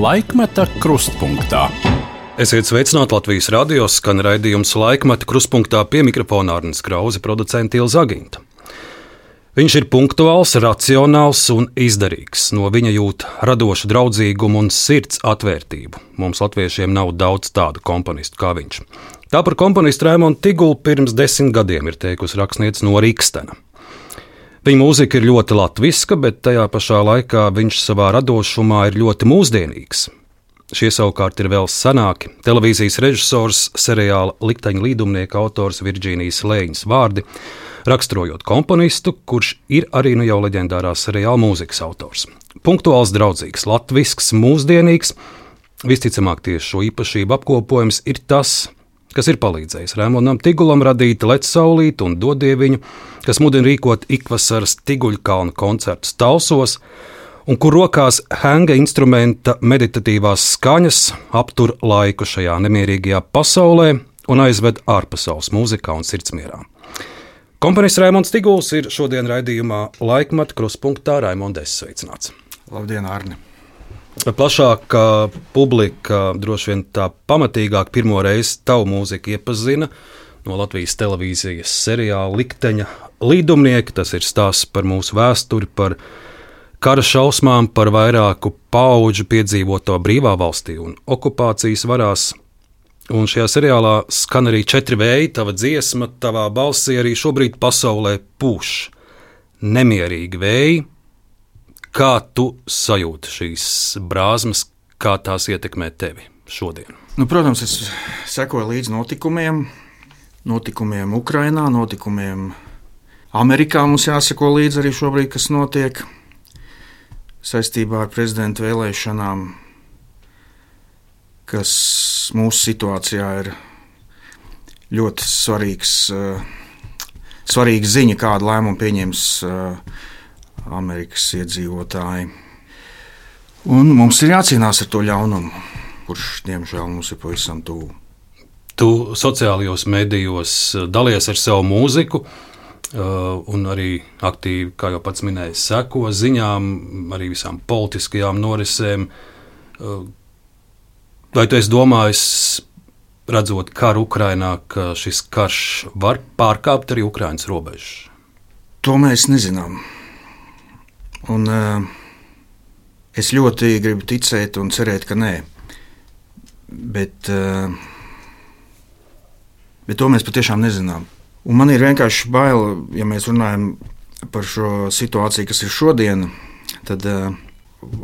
Laikmeta krustpunktā. Esiet sveicināti Latvijas radio skan raidījums Laikmeta krustpunktā pie mikrofona Arnijas Krause, producents Ilza Aginta. Viņš ir punktuāls, racionāls un izdarīgs. No viņa jūt radošu draudzīgumu un sirds atvērtību. Mums, latviešiem, nav daudz tādu komponistu kā viņš. Tā par komponistu Rēmonu Tigulu pirms desmit gadiem ir teikusi rakstniece no Rīgstena. Viņa mūzika ir ļoti latviska, bet tajā pašā laikā viņš savā radošumā ir ļoti mūsdienīgs. Šie savukārt ir vēl senāki. Televīzijas režisors, seriāla likteņa līdumnieka autors Virģīnijas Lēņas vārdi, raksturojot komponistu, kurš ir arī nu jau leģendārā seriāla mūzikas autors. Punktuāls, draudzīgs, latvisks, mūsdienīgs. Visticamāk, tieši šo īpašību apkopojums ir tas, kas ir palīdzējis Rēmonam Tigulam radīt Lecu saulīti un dodieviņu, kas mudina rīkot ikvasaras Tiguļkalnu koncertus Talsos, un kur rokās hanga instrumenta meditatīvās skaņas aptur laiku šajā nemierīgajā pasaulē un aizved ārpasaules mūzikā un sirdsmierā. Komponijas Raimons Tiguls ir šodien raidījumā Laikmata kruspunktā Raimondes sveicināts. Labdien, Arni! Plašākā publika droši vien tā pamatīgāk pirmo reizi tavu mūziku iepazina no Latvijas televīzijas seriāla Likteņa līdumnieki. Tas ir stāsts par mūsu vēsturi, par kara šausmām, par vairāku pauģu piedzīvoto brīvā valstī un okupācijas varās. Un šajā seriālā skan arī četri vēji, tava dziesma, tavā balsī arī šobrīd pasaulē pūš nemierīgi vēji, Kā tu sajūti šīs brāzmas, kā tās ietekmē tevi šodien? Nu, protams, es sekoju līdzi notikumiem, notikumiem Ukrajinā, notikumiem Amerikā. Mums jāseko līdzi arī šobrīd, kas notiek saistībā ar prezidenta vēlēšanām, kas mūsu situācijā ir ļoti svarīgs, svarīga ziņa, kādu lēmumu pieņems Amerikas iedzīvotāji. Un mums ir jācīnās ar to ļaunumu, kurš, diemžēl, mums ir pavisam tuvu. Tu sociālajos medijos dalies ar savu mūziku, un arī aktīvi, kā jau pats minēji, seko ziņām, arī visām politiskajām norisēm. Vai tu esi domājis, redzot karu Ukrajinā, ka šis karš var pārkāpt arī Ukraiņas robežas? To mēs nezinām. Un, uh, es ļoti gribu ticēt un cerēt, ka nē. Bet, uh, bet to mēs patiešām nezinām. Un man ir vienkārši bail, ja mēs runājam par šo situāciju, kas ir šodien, tad uh,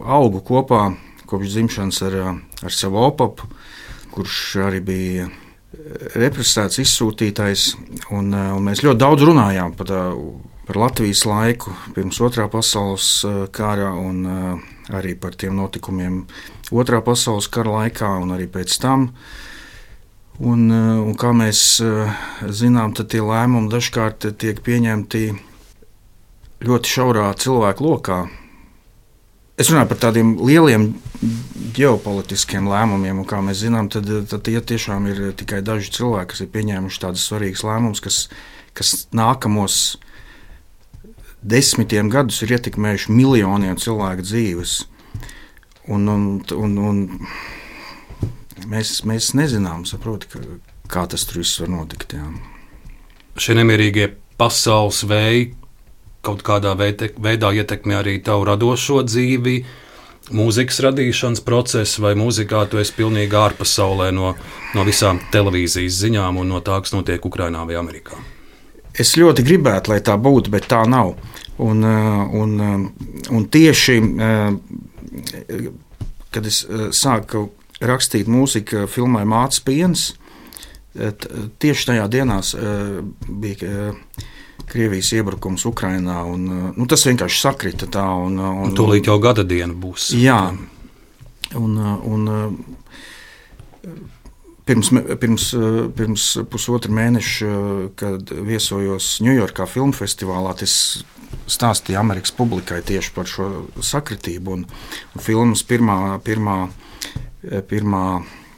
augu kopā kopš dzimšanas ar, ar savu opapu, kurš arī bija represēts, izsūtītais. Un, un mēs ļoti daudz runājām par par Latvijas laiku pirms otrā pasaules eh, kara un eh, arī par tiem notikumiem otrā pasaules kara laikā un arī pēc tam. Un, eh, un kā mēs zinām, tad tie lēmumi dažkārt tiek pieņemti ļoti šaurā cilvēku lokā. Es runāju par tādiem lieliem ģeopolitiskiem lēmumiem, un kā mēs zinām, tad, tad tie tiešām ir tikai daži cilvēki, kas ir pieņēmuši tādus svarīgus lēmumus, kas, kas nākamos desmitiem gadus ir ietekmējuši miljoniem cilvēku dzīves. Un, un, un, un mēs, mēs nezinām, saproti, ka, kā tas tur viss var notikt. Jā. Šie nemierīgie pasaules veidi kaut kādā veidā ietekmē arī tavu radošo dzīvi, mūzikas radīšanas procesu, vai mūzikā tu esi pilnīgi ārpasaulē no, no visām televīzijas ziņām un no tā, kas notiek Ukrajinā vai Amerikā. Es ļoti gribētu, lai tā būtu, bet tā nav. Un, eh, un, eh, un tieši eh, kad es sāku rakstīt mūziku filmai Mācis Piens, tieši tajā dienā bija. Krievijas iebrukums Ukrajinā. Nu, tas vienkārši sakrita tā. Un, un, un, Tūlīt jau gada diena būs. Jā, un, un Pirms, pirms, pirms pusotra mēneša, kad viesojos Ņujorkā filmu festivālā, es stāstīju Amerikas publikai tieši par šo sakritību. Un, un filmas pirmā, pirmā, pirmā,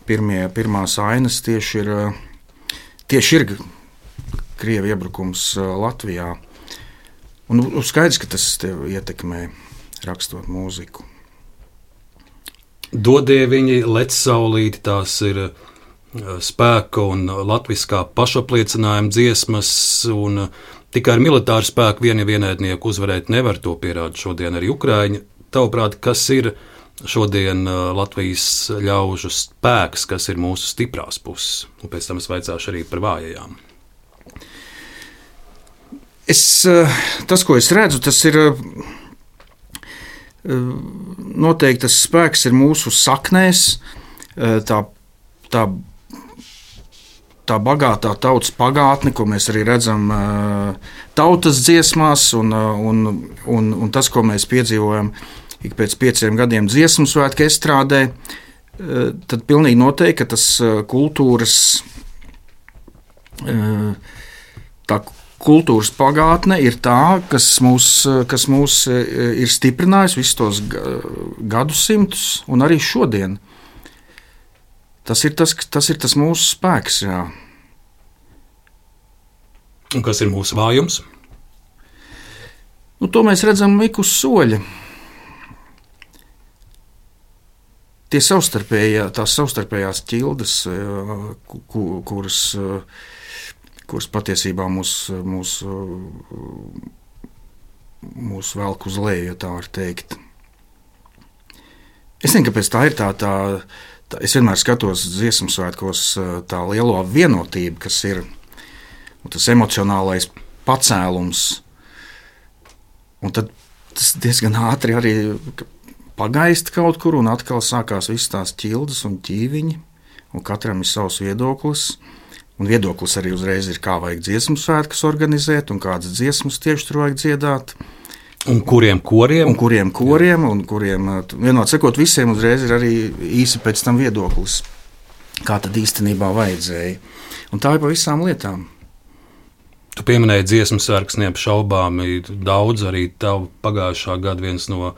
pirmie, pirmās ainas tieši ir, tieši ir Krievijas iebrukums Latvijā. Un, un skaidrs, ka tas ietekmē rakstot mūziku. Dodieviņi, Lecsaulīti, tās ir uh, spēka un latviskā pašapliecinājuma dziesmas, un uh, tikai ar militāru spēku vienu vienēdnieku uzvarēt nevar to pierādīt šodien arī Ukraiņi. Tavuprāt, kas ir šodien uh, Latvijas ļaužu spēks, kas ir mūsu stiprās puses, un pēc tam es vaicāšu arī par vājajām. Es, tas, ko es redzu, tas ir noteikti tas spēks ir mūsu saknēs, tā, tā, tā bagātā tautas pagātne, ko mēs arī redzam tautas dziesmās, un, un, un, un tas, ko mēs piedzīvojam ik pēc pieciem gadiem dziesmu svētku estrādē, tad pilnīgi noteikti tas kultūras. Tā kultūras pagātne ir tā, kas mūs, kas mūs ir stiprinājusi visus tos gadsimtus, un arī šodien. Tas ir tas, tas, ir tas mūsu spēks. Jā. Un kas ir mūsu vājums? Nu, to mēs redzam ik uz soļa. Tie savstarpējā, tās savstarpējās ķildes, kuras kuras patiesībā mūs, mūs, mūs velk uz leju, ja tā var teikt. Es nezinu, kāpēc tā ir tā, tā, tā. Es vienmēr skatos dziesmu svētkos tā lielo vienotību, kas ir tas emocionālais pacēlums. Un tad tas diezgan ātri arī pagaist kaut kur, un atkal sākās visas tās ķildes un ķīviņi, un katram ir savs viedoklis. Un viedoklis arī uzreiz ir, kā vajag dziesmu svētkus organizēt un kādas dziesmas tieši tur vajag dziedāt. Un kuriem koriem? Un kuriem koriem, un kuriem, vienot sakot, visiem uzreiz ir arī īsi pēc tam viedoklis, kā tad īstenībā vajadzēja. Un tā ir pa visām lietām. Tu pieminēji dziesmu sērgas, neapšaubāmi daudz arī tavu pagājušā gada viens no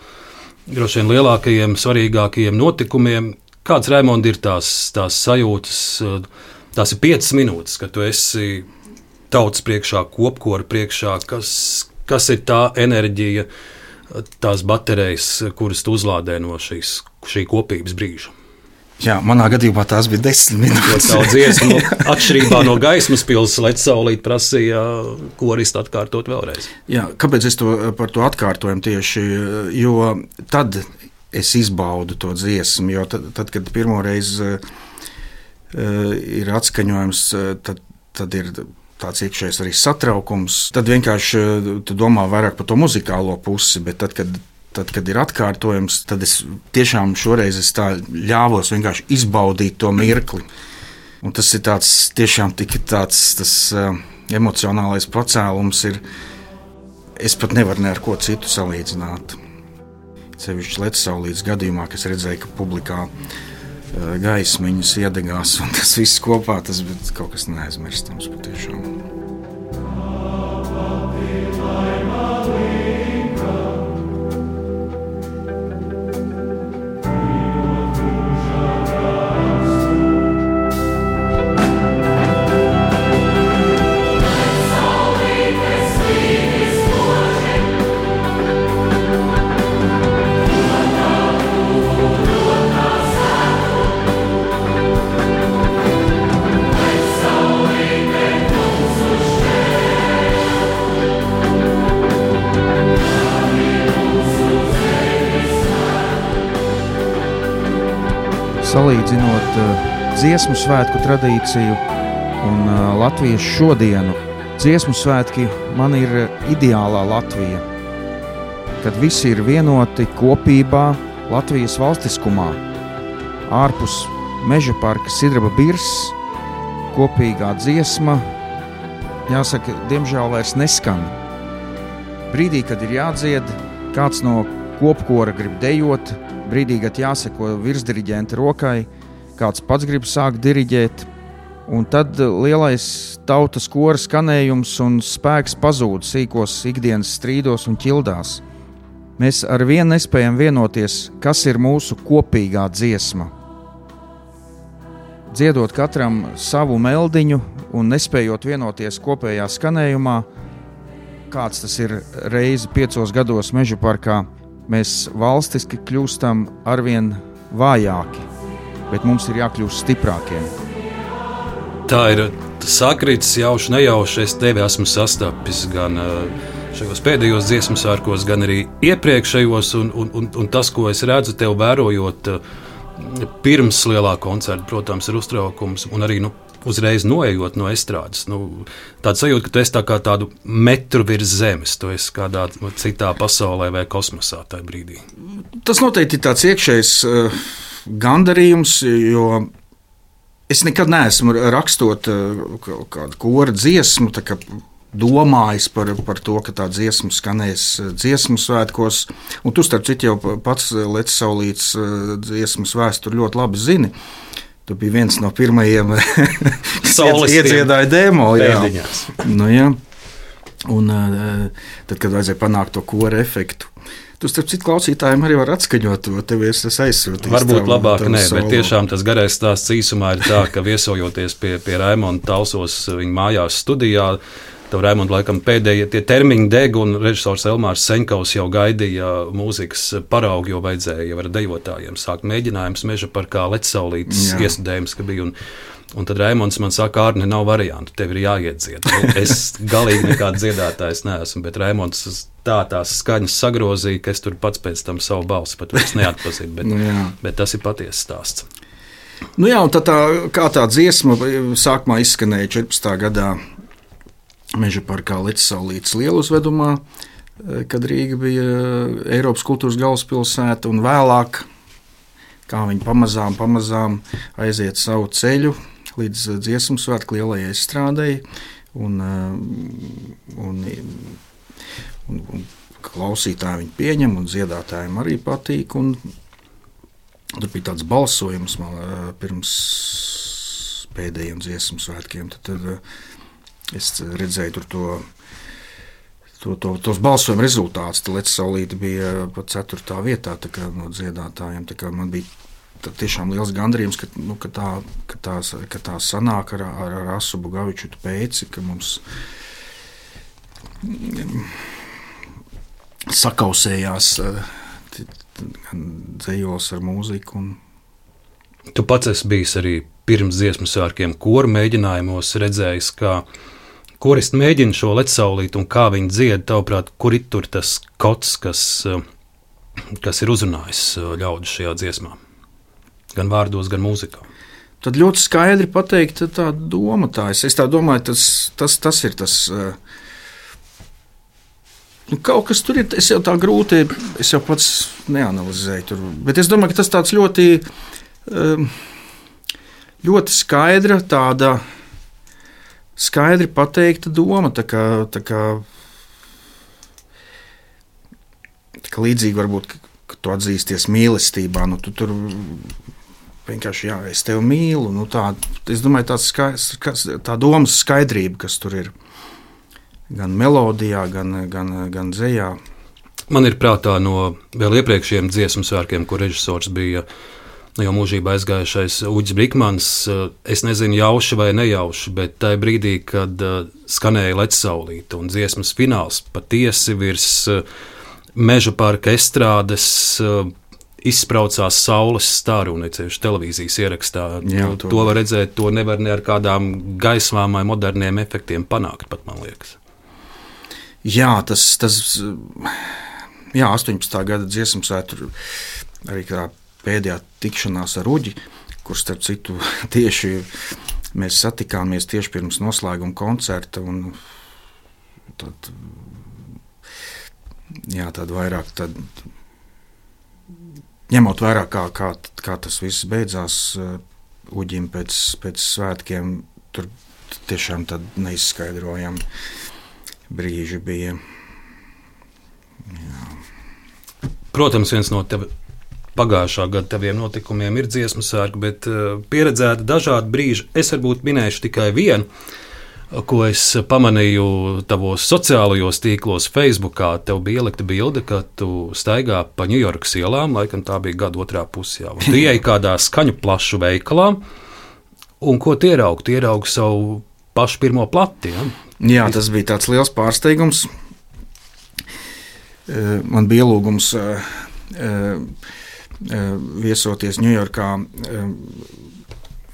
droši vien lielākajiem, svarīgākajiem notikumiem. Kāds Raimonds ir tās, tās sajūtas? tās ir piecas minūtes, kad tu esi tautas priekšā, kopkora priekšā, kas, kas ir tā enerģija, tās baterijas, kuras tu uzlādē no šīs, šī kopības brīža. Jā, manā gadījumā tās bija desmit minūtes. Tā dziesma, atšķirībā no gaismas pilsētas, Latvijas saulīt prasīja koristu atkārtot vēlreiz. Jā, kāpēc es to, par to atkārtojumu tieši? Jo tad es izbaudu to dziesmu, jo tad, tad kad pirmo reizi Eh, ir atskaņojums, eh, tad, tad ir tāds iekšējs arī satraukums. Tad vienkārši eh, tu domā vairāk par to muzikālo pusi, bet tad, kad, tad, kad ir atkārtojums, tad es tiešām šoreiz es ļāvos vienkārši izbaudīt to mirkli. Un tas ir tāds tiešām tik tāds tas, uh, emocionālais pacēlums. Ir, es pat nevaru ne ar ko citu salīdzināt. Sevišķi Latvijas gadījumā, kas redzēja, ka publikā uh, gaismiņas iedegās, un tas viss kopā tas bija kaut kas neaizmirstams patiešām. Salīdzinot uh, dziesmu svētku tradīciju un uh, Latvijas šodienu. Dziesmu svētki man ir ideālā Latvija, kad visi ir vienoti kopībā Latvijas valstiskumā. Ārpus meža parka Sidraba birs, kopīgā dziesma, jāsaka, diemžēl vairs neskan. Brīdī, kad ir jādzied, kāds no kopkora grib dejot, brīdī, kad jāseko virsdiriģenta rokai, kāds pats grib sākt diriģēt. Un tad lielais tautas kora skanējums un spēks pazūd sīkos ikdienas strīdos un ķildās. Mēs ar vienu nespējam vienoties, kas ir mūsu kopīgā dziesma. Dziedot katram savu meldiņu un nespējot vienoties kopējā skanējumā, kāds tas ir reizi piecos gados meža parkā, mēs valstiski kļūstam arvien vājāki, bet mums ir jākļūst stiprākiem. Tā ir sakrits, jauši, nejauši. Es tevi esmu sastapis gan šajos pēdējos dziesmu sārkos, gan arī iepriekšējos. Un, un, un, un tas, ko es redzu tev vērojot pirms lielā koncerta, protams, ir uztraukums un arī nu, uzreiz noejot no estrādes. Nu, tāda sajūta, ka tu esi tā kā tādu metru virs zemes, tu esi kādā citā pasaulē vai kosmosā tajā brīdī. Tas noteikti ir tāds iekšējs uh, gandarījums, jo es nekad neesmu rakstot uh, kādu kora dziesmu. Domājis par, par to, ka tā dziesma skanēs eh, dziesmu svētkos, un tu starp citu jau pats Latvijas saulītas dziesmas vēsturi ļoti labi zini. Uh, Tu biji viens no pirmajiem, kas iedziedāja demo. Jā. Nu, jā. Un, tad, kad vajadzēja panākt to kora efektu, Tu, starp citu, klausītājiem arī var atskaņot to. Tev ir tas aizsūtījums. Varbūt tavu, labāk, tavu nē, solo. bet tiešām tas garais stāsts īsumā ir tā, ka viesojoties pie, pie Raimonda Talsos viņa mājās studijā, Tev, Raimonds, laikam pēdējie tie termiņi deg, un režisors Elmārs Senkaus jau gaidīja mūzikas paraugu, jo vajadzēja jau ar dejotājiem sākt mēģinājums meža parkā Lecsaulītes iestudējums, ka bija. Un, Un tad Raimons man saka, Arne, nav variantu, tev ir jāiedzied. Es galīgi nekāds dziedātājs neesmu, bet Raimons tā tās skaņas sagrozīja, ka es tur pats pēc tam savu balsi pat neatpazinu. Bet, nu, bet tas ir patiesa stāsts. Nu jā, tā, tā, kā tā dziesma sākumā izskanēja 14. gadā Meža parkā Lecauslītes lieluzvedumā, eh, kad Rīga bija eh, Eiropas kultūras galvaspilsēta, un vēlāk, viņi pamazām, pamazām aiziet savu ceļu līdz eh, dziesmu svētku lielajai strādēji, un, un, un, un klausītāji viņu pieņem, un dziedātājiem arī patīk. Un, Tur bija tāds balsojums man, pirms pēdējiem dziesmu svētkiem. Tad, tad Es redzēju tur to. To, to, tos balsojuma rezultātus. Lietas saulīte bija pat 4. vietā no dziedātājiem. Man bija tiešām liels gandarījums, ka, nu, ka, tā, ka, tās, ka tā sanāk ar, ar, ar Asu Bugaviču pēc, ka mums mm, sakausējās gan dzējos ar mūziku. Un... Tu pats esi bijis arī pirms dziesmu sārkiem koru mēģinājumos, redzējis, ka Koristi mēģina šo lecauslīt un kā viņi dzied, tavuprāt, kur ir tur tas kots, kas, eh, kas ir uzrunājis eh, ļaudis šajā dziesmā? Gan vārdos, gan mūzikā. Tad ļoti skaidri pateikt, tā doma tā ir. Es tā domāju, tas, tas, tas ir tas. Eh, nu, kaut kas tur ir, es jau tā grūti, es jau pats neanalizēju. Tur, bet es domāju, ka tas tāds ļoti, ļoti skaidra tāda skaidri pateikta doma. Tā kā, tā kā, tā kā līdzīgi varbūt, tu atzīsties mīlestībā, nu, tu tur vienkārši jā, es tevi mīlu. Nu, tā, es domāju, tāds, tā domas skaidrība, kas tur ir gan melodijā, gan, gan, gan dzējā. Man ir prātā no vēl iepriekšējiem dziesmu svētkiem, kur režisors bija Nu, jau mūžībā aizgājušais Uģis Brīsmans, eh, es nezinu, jauši vai nejauši, bet tajā brīdī, kad uh, skanēja Lecauslīte un dziesmas fināls patiesi virs uh, meža parka estrādes. Izspraucās saules staru un ceļš televīzijas ierakstā. Jā, nu, to, to var redzēt, to nevar ne ar kādām gaismām vai moderniem efektiem panākt, pat man liekas. Jā, tas, tas jā, 18. gada dziesmu svētku arī pēdējā tikšanās ar Uģi, kurš starp citu tieši mēs satikāmies tieši pirms noslēguma koncerta. Tad, jā, tad vairāk tad, ņemot vērā, kā, kā, kā tas viss beidzās uh, Uģim pēc, pēc svētkiem, tur tiešām neizskaidrojami brīži bija. Jā. Protams, viens no tev pagājušā gada taviem notikumiem ir dziesmu sērga, bet uh, pieredzēta dažādi brīži. Es varbūt minēšu tikai vienu, ko es pamanīju tavos sociālajos tīklos, Facebookā. Tev bija ielikta bilde, ka tu staigā pa Ņujorkas ielām, laikam tā bija gada otrā pusē. Tu ieej kādā skaņu plašu veikalā, un ko tie ieraugi? Tie ieraugi savu pašu pirmo plati. Ja? Jā, tas bija tāds liels pārsteigums. Man bija ielūgums viesoties Ņujorkā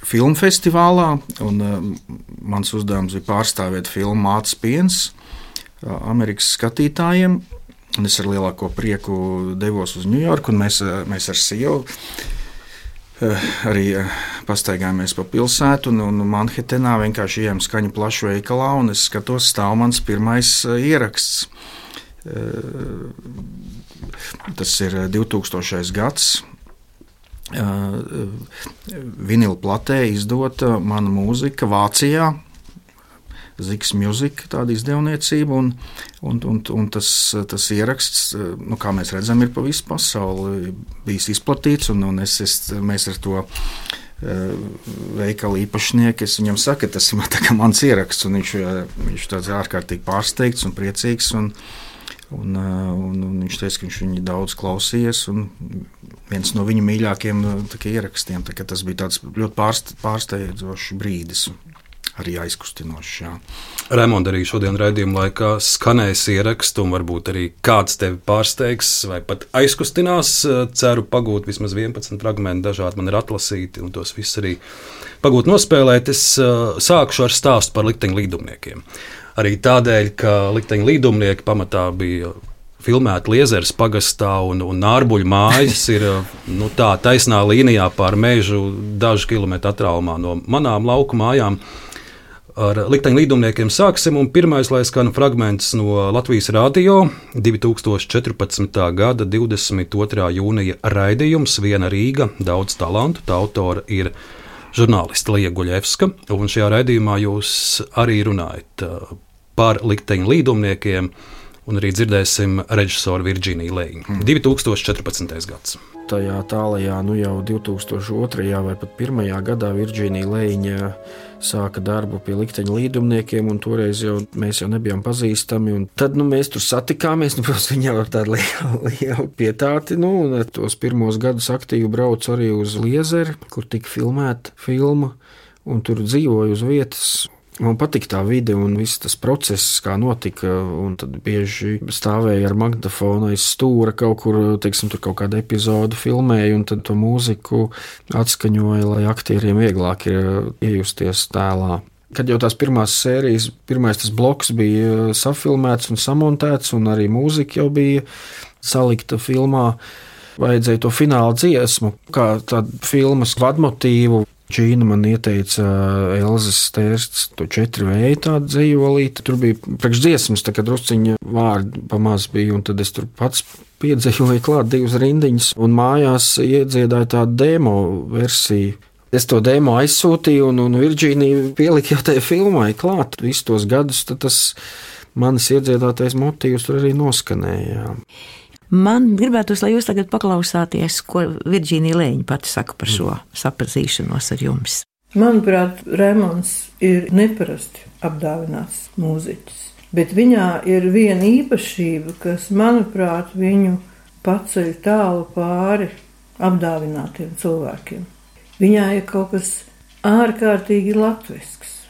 filmu festivālā. Un, mans uzdevums bija pārstāvēt filmu Mātes piens Amerikas skatītājiem. Un es ar lielāko prieku devos uz Ņujorku, un mēs, mēs ar sievu arī pastaigājāmies pa pilsētu, un, un Manhetenā vienkārši ejam skaņu plašu veikalā, un es skatos, stāv mans pirmais ieraksts. Tas ir 2000. gads. Vinila platē izdota mana mūzika Vācijā, Ziks Music, tāda izdevniecība. Un, un, un, un tas, tas ieraksts, nu, kā mēs redzam, ir pa visu pasauli bijis izplatīts. Un, un es, es, mēs ar to veikala īpašnieki. Es viņam saku, tas ir man mans ieraksts, viņš, viņš tāds ārkārtīgi pārsteigts un priecīgs. Un, un, un, un viņš teica, ka viņš viņu daudz klausījies. viens no viņa mīļākajiem ierakstiem. Tā, tas bija ļoti pārsteidzošs brīdis arī aizkustinošs. Jā. Raimonds arī šodien raidījuma laikā skanēs ierakstu, un varbūt arī kāds tevi pārsteigs vai pat aizkustinās. Ceru pagūt vismaz 11 fragment, dažādi man ir atlasīti, un tos visus arī pagūt nospēlēt. Es uh, sākšu ar stāstu par likteņu līdumniekiem. Arī tādēļ, ka likteņu līdumnieki pamatā bija filmēta Liezeras pagastā, un, un Nārbuļu mājas ir nu, tā taisnā līnijā pār mežu, dažu kilometru attālumā no manām lauku mājām. Ar likteņa līdumniekiem sāksim. Pirmais, lai skan fragments no Latvijas Rādio 2014. gada 22. jūnija raidījums Viena Rīga, daudz talantu. Tā autora ir žurnāliste Lija Guļevska, un šajā raidījumā jūs arī runājat uh, par likteņa līdumniekiem. Un arī dzirdēsim režisoru Virģīniju Lēņu. 2014. gads tajā tālajā, nu jau 2002. vai pat 2001. gadā Virģīnija Lēņa sāka darbu pie likteņa līdumniekiem, un toreiz jau mēs jau nebijām pazīstami. Tad nu, mēs tur satikāmies, nu, protams, viņa ar tādu lielu, lielu pietāti, nu, un tos pirmos gadus aktīvi braucu arī uz Liezeri, kur tika filmēta filma, un tur dzīvoju uz vietas. Man patīk tā vide un viss tas process, kā notika. Tad bieži stāvēja ar magnetofonu aiz stūra kaut kur, teiksim, tur kaut kādu epizodu filmēja, un tad to mūziku atskaņoja, lai aktieriem vieglāk ir iejusties tēlā. Kad jau tās pirmās sērijas, pirmais tas bloks bija safilmēts un samontēts, un arī mūzika jau bija salikta filmā, vajadzēja to fināla dziesmu, kā tādu filmas vadmotīvu Čīna man ieteica Elzas stērsts, to četru vēju tādu dzējolīti. Tur bija priekšdziesmas, tā kā drusciņa vārdi pamaz bija, un tad es tur pats piedzējoju klāt divas rindiņas, un mājās iedziedāju tādu demo versiju. Es to demo aizsūtīju, un, un Virģīnija pielika jau tajā filmai klāt visus tos gadus, tad tas manis iedziedātais motīvs tur arī noskanēja. Man gribētos, lai jūs tagad paklausāties, ko Virģīnija Lēņa pati saka par šo sapazīšanos ar jums. Manuprāt, Rēmons ir neparasti apdāvināts mūziķis, bet viņā ir viena īpašība, kas, manuprāt, viņu paceļ tālu pāri apdāvinātiem cilvēkiem. Viņā ir kaut kas ārkārtīgi latvisks,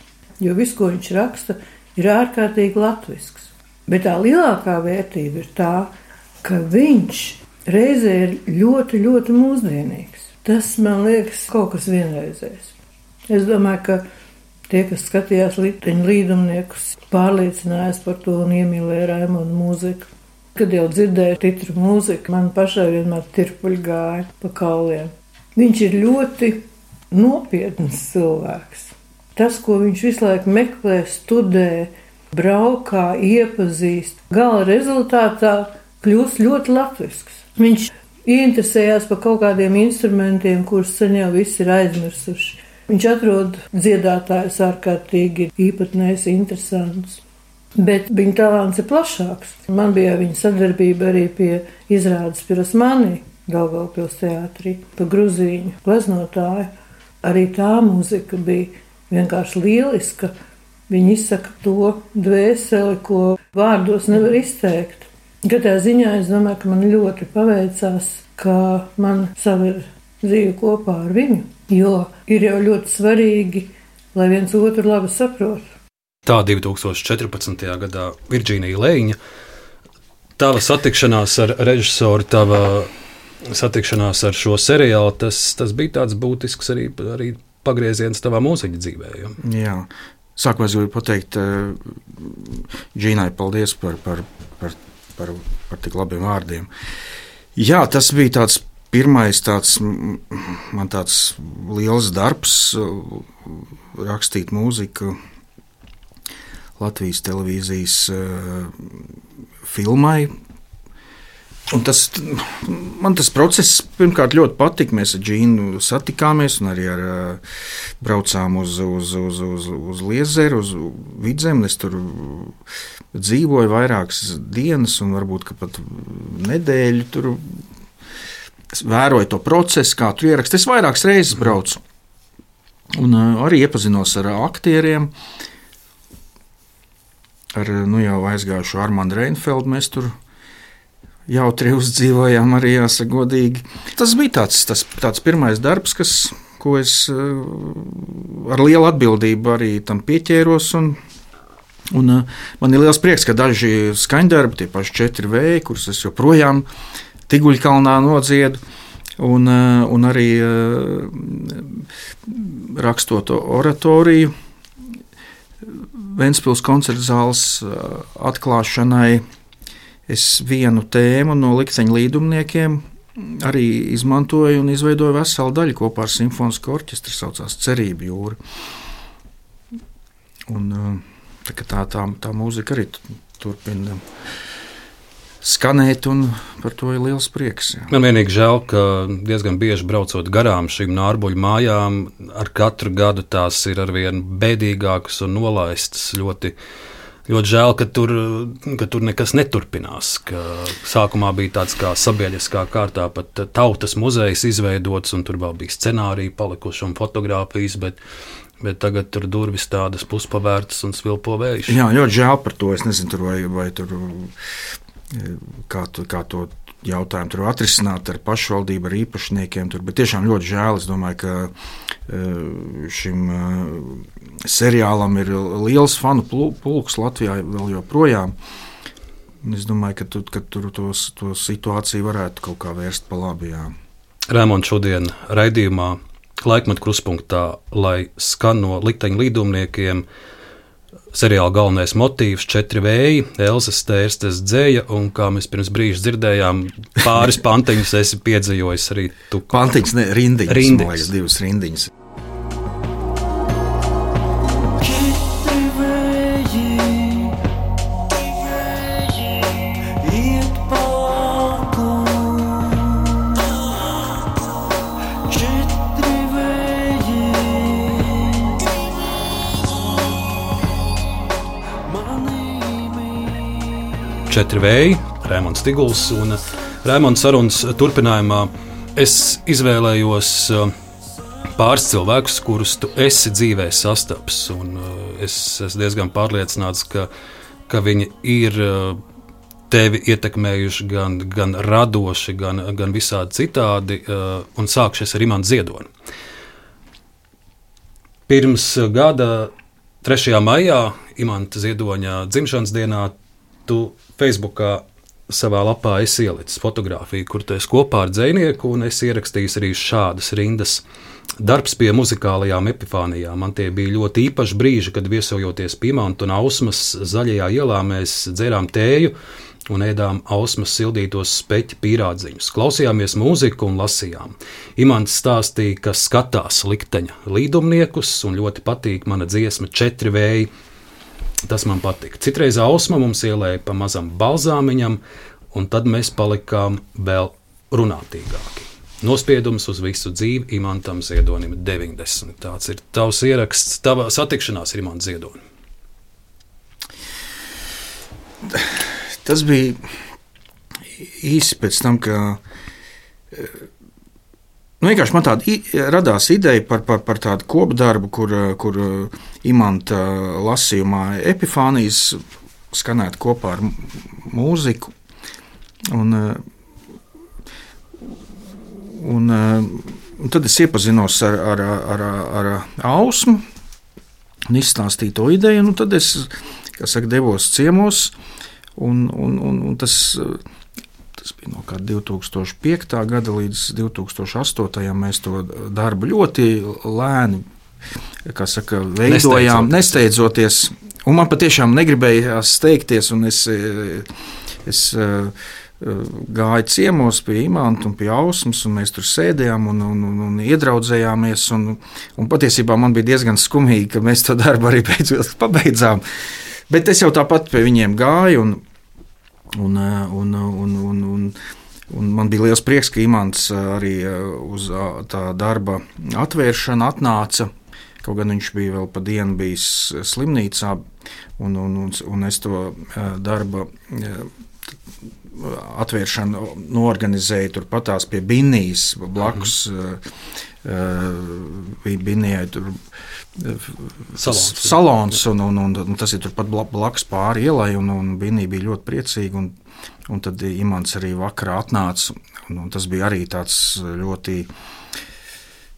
jo viss, ko viņš raksta, ir ārkārtīgi latvisks. Bet tā lielākā vērtība ir tā, ka ka viņš reizē ir ļoti, ļoti mūsdienīgs. Tas man liekas kaut kas vienreizējs. Es domāju, ka tie, kas skatījās likteņu līdumniekus, pārliecinājās par to un iemīlēja Raimondu mūziku. Kad jau dzirdēju titru mūziku, man pašai vienmēr tirpuļi gāja pa kauliem. Viņš ir ļoti nopietns cilvēks. Tas, ko viņš visu laiku meklē, studē, braukā, iepazīst, gala rezultātā kļūst ļoti latvisks. Viņš ieinteresējās par kaut kādiem instrumentiem, kurus sen jau visi ir aizmirsuši. Viņš atrod dziedātājus ārkārtīgi īpatnējs, interesants. Bet viņa talants ir plašāks. Man bija viņa sadarbība arī pie izrādes Pirasmanī, Daugavpils teātrī, pa gruzīņu gleznotāju. Arī tā mūzika bija vienkārši lieliska. Viņa izsaka to dvēseli, ko vārdos nevar izteikt. Katrā ziņā es domāju, ka man ļoti paveicās, ka man saver dzīve kopā ar viņu, jo ir jau ļoti svarīgi, lai viens otru labi saprotu. Tā 2014. gadā Virģīnija Lēņa, tava satikšanās ar režisoru, tava satikšanās ar šo seriālu, tas, tas bija tāds būtisks arī, arī pagrieziens tavā mūziķa dzīvē. Ja? Jā. Sākumā es gribu pateikt uh, Džīnai paldies par, par, par, par, par tik labiem vārdiem. Jā, tas bija tāds pirmais tāds, man tāds liels darbs, rakstīt mūziku Latvijas televīzijas uh, filmai Un tas, man tas process pirmkārt ļoti patika. Mēs ar Džīnu satikāmies un arī ar, braucām uz, uz, uz, uz, uz Liezeru, uz Vidzemi. Es tur dzīvoju vairākas dienas, un varbūt pat nedēļu tur vēroju to procesu, kā tur ierakstīt. Es vairākas reizes braucu. Un arī iepazinos ar aktieriem, ar nu, jau aizgājušo Armānu Reinfeldu. Mēs tur jautri uzdzīvojām, arī jāsaka, godīgi. Tas bija tāds, tas, tāds pirmais darbs, kas, ko es eh, ar lielu atbildību arī tam pieķēros. Un, un eh, man ir liels prieks, ka daži skaņdarbi, tie paši četri vēji, kurus es joprojām Tiguļkalnā nodziedu. Un, eh, un arī rakstot oratoriju Ventspils koncerta zāles atklāšanai, es vienu tēmu no likteņa līdumniekiem arī izmantoju un izveidoju veselu daļu kopā ar simfonisku orķestru, kas saucās Cerība jūra. Un, tā, tā, tā, tā mūzika arī turpina skanēt, un par to ir liels prieks. Jā. Man vienīgi žēl, ka diezgan bieži braucot garām šīm nārbuļu mājām, ar katru gadu tās ir arvien bēdīgākas un nolaistas ļoti ļoti žēl, ka tur, ka tur nekas neturpinās. Sākumā bija tāds kā sabiedriskā kārtā, pat tautas muzejs izveidots, un tur vēl bija scenāriji palikuši un fotografijas. Bet, Bet tagad tur durvis tādas puspavērtas un svilpo vējš. Jā, ļoti žēl par to. Es nezinu, tur vai, vai tur, kā, tu, kā to jautājumu tur atrisināt ar pašvaldību, ar īpašniekiem. Tur, bet tiešām ļoti žēl. Es domāju, ka eh, šim eh, seriālam ir liels fanu pulks Latvijā vēl joprojām. Es domāju, ka, tu, ka tur tos, to situāciju varētu kaut kā vērst pa labi. Rēmons šodien raidījumā laikmetu kruspunktā, lai skan no likteņa līdumniekiem seriāla galvenais motīvs - četri vēji, Elzas stērstes dzēja, un kā mēs pirms brīža dzirdējām, pāris pantiņus esi piedzīvojis arī tu. Pantiņas, ne rindiņas, rindiņas. Liekas, divas rindiņas. Četri vēji, Rēmons Tiguls un Rēmons sarunas turpinājumā. Es izvēlējos uh, pāris cilvēkus, kurus tu esi dzīvē sastaps. Uh, es esmu diezgan pārliecināts, ka, ka viņi ir uh, tevi ietekmējuši gan, gan radoši, gan, gan visādi citādi. Un sākšies ar Imants Ziedoni. Pirms gada 3. maijā, Imants Ziedoņa dzimšanas dienā, tu Facebookā savā lapā esi ielicis fotografiju, kur tu esi kopā ar dzinieku, un es ierakstīju arī šādas rindas. Darbs pie muzikālajām epifānijām. Man tie bija ļoti īpaši brīži, kad viesojoties Pimanta un Ausmas zaļajā ielā, mēs dzērām tēju un ēdām ausmas sildītos speķu pīrādziņus. Klausījāmies mūziku un lasījām. Imants stāstīja, ka skatās likteņa līdumniekus un ļoti patīk mana dziesma Četri vēji Tas man patika. Citreiz ausma mums ielēja pa mazam balzāmiņam, un tad mēs palikām vēl runātīgāki. Nospiedums uz visu dzīvi Imantam Ziedonim 90. Tāds ir tavs ieraksts, tava satikšanās ar Imantu Ziedoni. Tas bija īsi pēc tam, kad Nu, vienkārši man tāda radās ideja par, par, par tādu kopdarbu, kur, kur imanta lasījumā epifānijas skanētu kopā ar mūziku. Un, un, un tad es iepazinos ar, ar, ar, ar Ausmu un izstāstīju to ideju. Un tad es saka, devos ciemos, un, un, un, un tas tas bija no 2005. gada līdz 2008. mēs to darbu ļoti lēni saka, veidojām, nesteidzoties. Un man patiešām negribējās steigties, un es, es gāju ciemos pie imanta un pie ausmas, un mēs tur sēdējām un, un, un, un iedraudzējāmies. Un, un patiesībā man bija diezgan skumīgi, ka mēs to darbu arī beidzot pabeidzām. Bet es jau tāpat pie viņiem gāju. Un, un, un, un, un, un, un man bija liels prieks, ka Imants arī uz tā darba atvēršanu atnāca. Kaut gan viņš bija vēl pa dienu bijis slimnīcā, un, un, un, un es to darba atvēršanu norganizēju turpatās pie Binijas blakus. Bija Binijai tur salons, salons un, un, un, un tas ir turpat blakus pāri ielai, un, un Binija bija ļoti priecīga. Un, un tad Imants arī vakarā atnāca, un, un tas bija arī tāds ļoti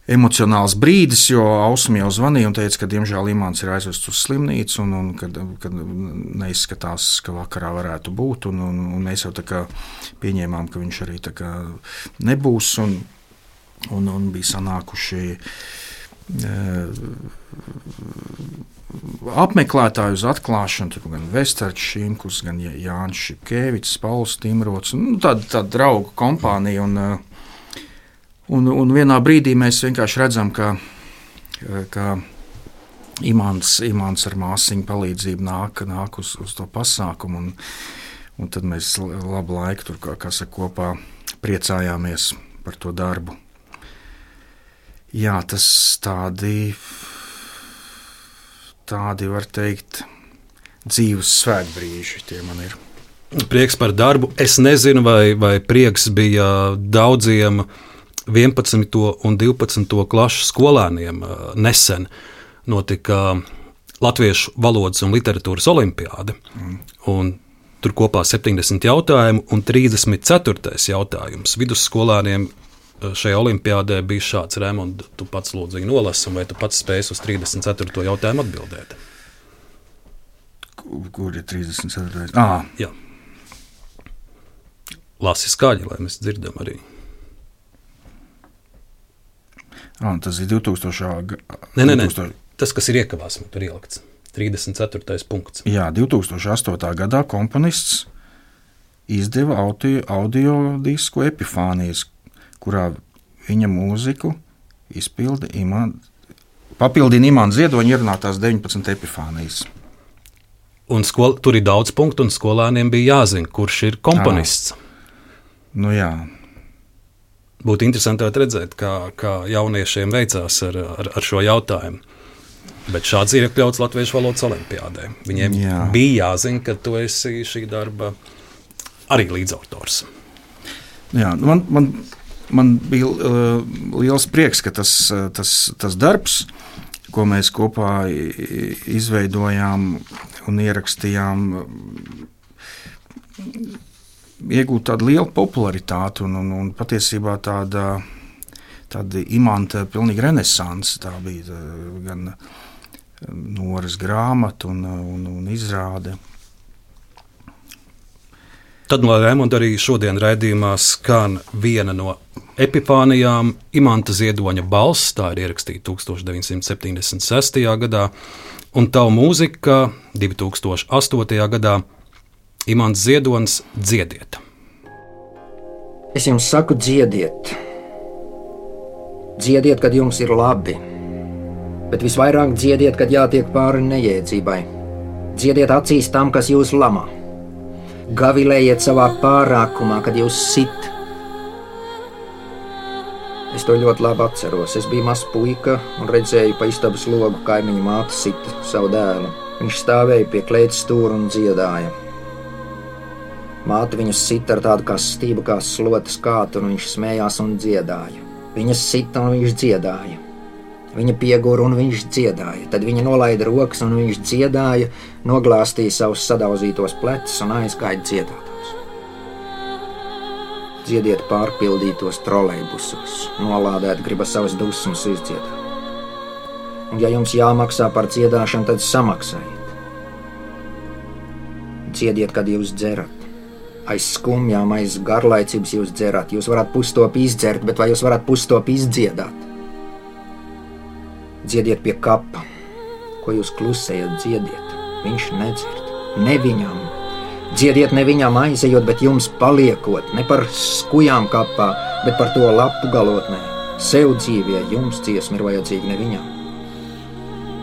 emocionāls brīdis, jo Ausma jau zvanīja un teica, ka diemžēl Imants ir aizvests uz slimnīcu un, un kad, kad neizskatās, ka vakarā varētu būt. Un, un, un mēs jau tā kā pieņēmām, ka viņš arī nebūs un, un, un bija sanākuši. Apmeklētāju uz atklāšanu, gan Vesterčs, Šimkus, gan Jānis Šepkevičs, Pauls Timrots, nu, tāda, tāda draugu kompānija. Un, uh, Un, un vienā brīdī mēs vienkārši redzam, ka, ka imants, imants ar māsiņu palīdzību nāk, nāk uz, uz to pasākumu. Un, un tad mēs labu laiku tur kā, kā saka, kopā priecājāmies par to darbu. Jā, tas tādi, tādi var teikt, dzīves svētbrīži tie man ir. Prieks par darbu. Es nezinu, vai, vai prieks bija daudziem uh, 11. un 12. klašu skolēniem nesen notika Latviešu valodas un literatūras olimpiāde. Mm. Tur kopā 70 jautājumu, un 34. jautājums vidusskolēniem šajā olimpiādē bija šāds: Rēmons, tu pats lūdzu nolasi, vai tu pats spēsi uz 34. jautājumu atbildēt? Kur ir 34. Ah. Jā. Lasi skaļi, lai mēs dzirdam arī. Ah, tas ir 2000. gada. Nē, nē, nē. 2000... Tas, kas ir iekavās, tur ielikts 34. punkts. Jā, 2008. gadā komponists izdeva audio, audio disku epifānijas, kurā viņa mūziku izpilda Iman, papildina Imants Ziedoņa ierunātās 19 epifānijas. Un skol, tur ir daudz punktu, un skolēniem bija jāzina, kurš ir komponists. À, nu jā, būtu interesanti redzēt, kā, kā jauniešiem veicās ar, ar, ar šo jautājumu. Bet šāds ir iekļauts Latvijas valodas olimpiādē. Viņiem Jā. bija jāzina, ka tu esi šī darba arī līdzautors. Jā, man, man, man bija uh, liels prieks, ka tas, uh, tas, tas darbs, ko mēs kopā izveidojām un ierakstījām, iegūt tādu lielu popularitāti un, un, un patiesībā tāda, tāda imanta pilnīga renesanse. Tā bija tā, gan Noras grāmata un, un, un izrāde. Tad, lai Rēmonda arī šodien raidījumā skan viena no epifānijām, Imants Ziedoņa balss, tā ir ierakstīta 1976. gadā, un tava mūzika 2008. gadā Imants Ziedonis dziediet. Es jums saku, dziediet. Dziediet, kad jums ir labi, bet visvairāk dziediet, kad jātiek pāri nejēdzībai. Dziediet acīs tam, kas jūs lamā. Gavilējiet savā pārākumā, kad jūs sit. Es to ļoti labi atceros. Es biju mazs puika un redzēju pa istabas logu kaimiņu māti sit savu dēlu. Viņš stāvēja pie klēts stūra un dziedāja. Māte viņu sita ar tādu kā stību, kā slotas kātu, un viņš smējās un dziedāja. Viņa sita un viņš dziedāja. Viņa piegūra un viņš dziedāja. Tad viņa nolaida rokas un viņš dziedāja, noglāstīja savus sadauzītos plecus un aizgāja dziedātos. Dziediet pārpildītos trolejbusos, nolādēt gribas savas dusmas izdziedāt. Un ja jums jāmaksā par dziedāšanu, tad samaksājiet. Dziediet, kad jūs dzerat Aiz skumjām, aiz garlaicības jūs dzerat. Jūs varat pustopu izdzert, bet vai jūs varat pustopu izdziedāt? Dziediet pie kapa, ko jūs klusējat, dziediet. Viņš nedzird, ne viņam. Dziediet ne viņam aizejot, bet jums paliekot, ne par skujām kapā, bet par to lapu galotnē. Sev dzīvē jums dziesma ir vajadzīga ne viņam.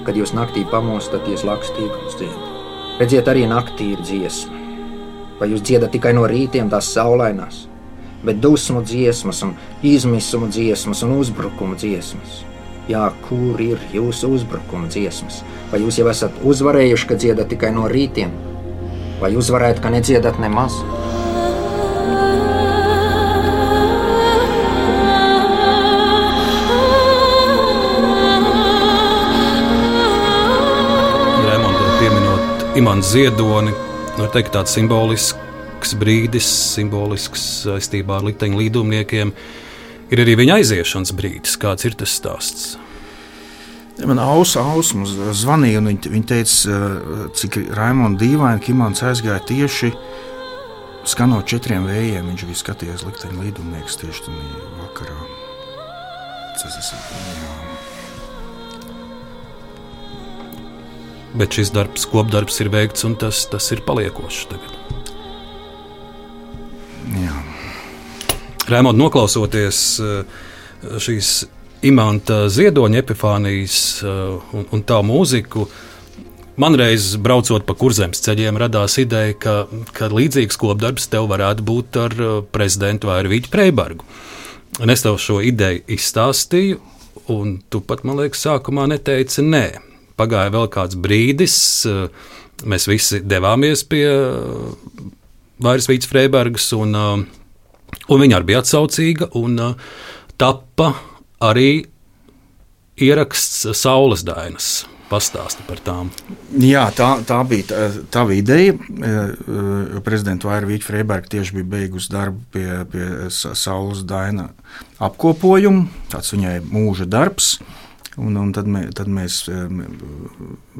Kad jūs naktī pamostaties, lakstīgums dziedat. Redziet, arī naktī ir dziesma. Vai jūs dziedat tikai no rītiem tās saulainās, bet dusmu dziesmas, un izmisumu dziesmas un uzbrukumu dziesmas? Jā, kur ir jūsu uzbrukuma dziesmas? Vai jūs jau esat uzvarējuši, ka dziedat tikai no rītiem, vai uzvarēt, ka nedziedat nemaz? Imants Ziedoni, nu, teikt, tāds simbolisks brīdis, simbolisks saistībā ar likteņu līdumniekiem. Ir arī viņa aiziešanas brīdis. Kāds ir tas stāsts? Man ausa ausmas zvanīja, un viņa, viņa teica, cik Raimonda dīvaini, ka Imants aizgāja tieši skanot četriem vējiem. Viņš bija skatījies likteņu līdumnieks tieši tajā vakarā. Tas, tas, jā. Bet šis darbs, kopdarbs ir veikts un tas, tas ir paliekošs tagad. Jā. Rēmot, noklausoties eh, šīs imanta ziedoņa epifānijas eh, un, un tā mūziku, man reiz braucot pa kurzemes ceļiem, radās ideja, ka, ka līdzīgs kopdarbs tev varētu būt ar eh, prezidentu vai ar Vīķu Preibergu. Un es tev šo ideju izstāstīju, un tu pat, man liekas, sākumā neteici nē pagāja vēl kāds brīdis, eh, mēs visi devāmies pie eh, Vairas Vītas Freibergas, un, eh, un viņa arī bija atsaucīga, un tappa arī ieraksts Saules dainas. Pastāsti par tām. Jā, tā, tā bija tā, tā ideja. Prezidenta Vairvīķa Freiberga tieši bija beigusi darbu pie, pie Saules daina apkopojuma. Tas viņai mūža darbs. Un, un tad, mē, tad mēs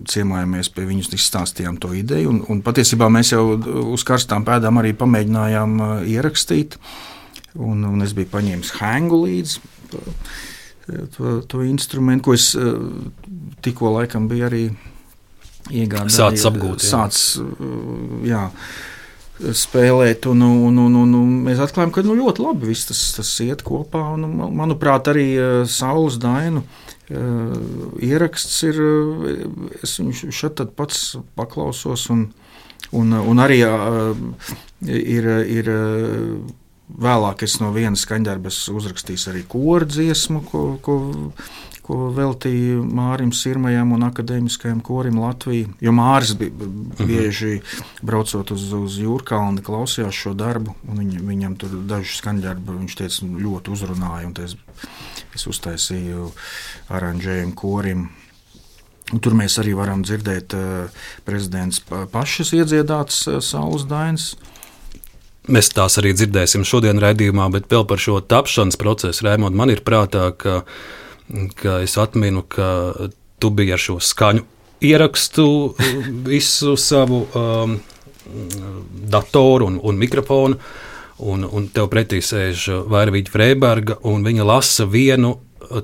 ciemojāmies pie viņus, izstāstījām to ideju. Un, un patiesībā mēs jau uz karstām pēdām arī pamēģinājām ierakstīt. Un, un es biju paņēmis hēngu līdzi to, to instrumentu, ko es tikko laikam biju arī iegādājies. Sācis apgūt. Sācis, jā spēlēt. Un, un, un, un, un mēs atklājām, ka nu, ļoti labi viss tas, tas iet kopā. Un, manuprāt, arī Saules Dainu ieraksts ir. Es viņu šeit pats paklausos, un, un, un arī ir. ir Vēlāk es no vienas skaņdarbas uzrakstīju arī koru dziesmu, ko, ko, ko veltīju Mārim Sirmajam un akadēmiskajam korim Latvijā. Jo Māris bija mhm. bieži braucot uz, uz Jūrkalni, klausījās šo darbu, un viņ, viņam tur dažu skaņdarbu viņš teica, ļoti uzrunāja. Es uztaisīju aranžējumu korim. Un tur mēs arī varam dzirdēt uh, prezidents pašas iedziedātas uh, saules dainas. Mēs tās arī dzirdēsim šodien raidījumā, bet vēl par šo tapšanas procesu. Rēmond, man ir prātā, ka, ka es atminu, ka tu biji ar šo skaņu ierakstu visu savu um, datoru un, un mikrofonu. Un, un tev pretī sēž Vairvīģa Freiberga, un viņa lasa vienu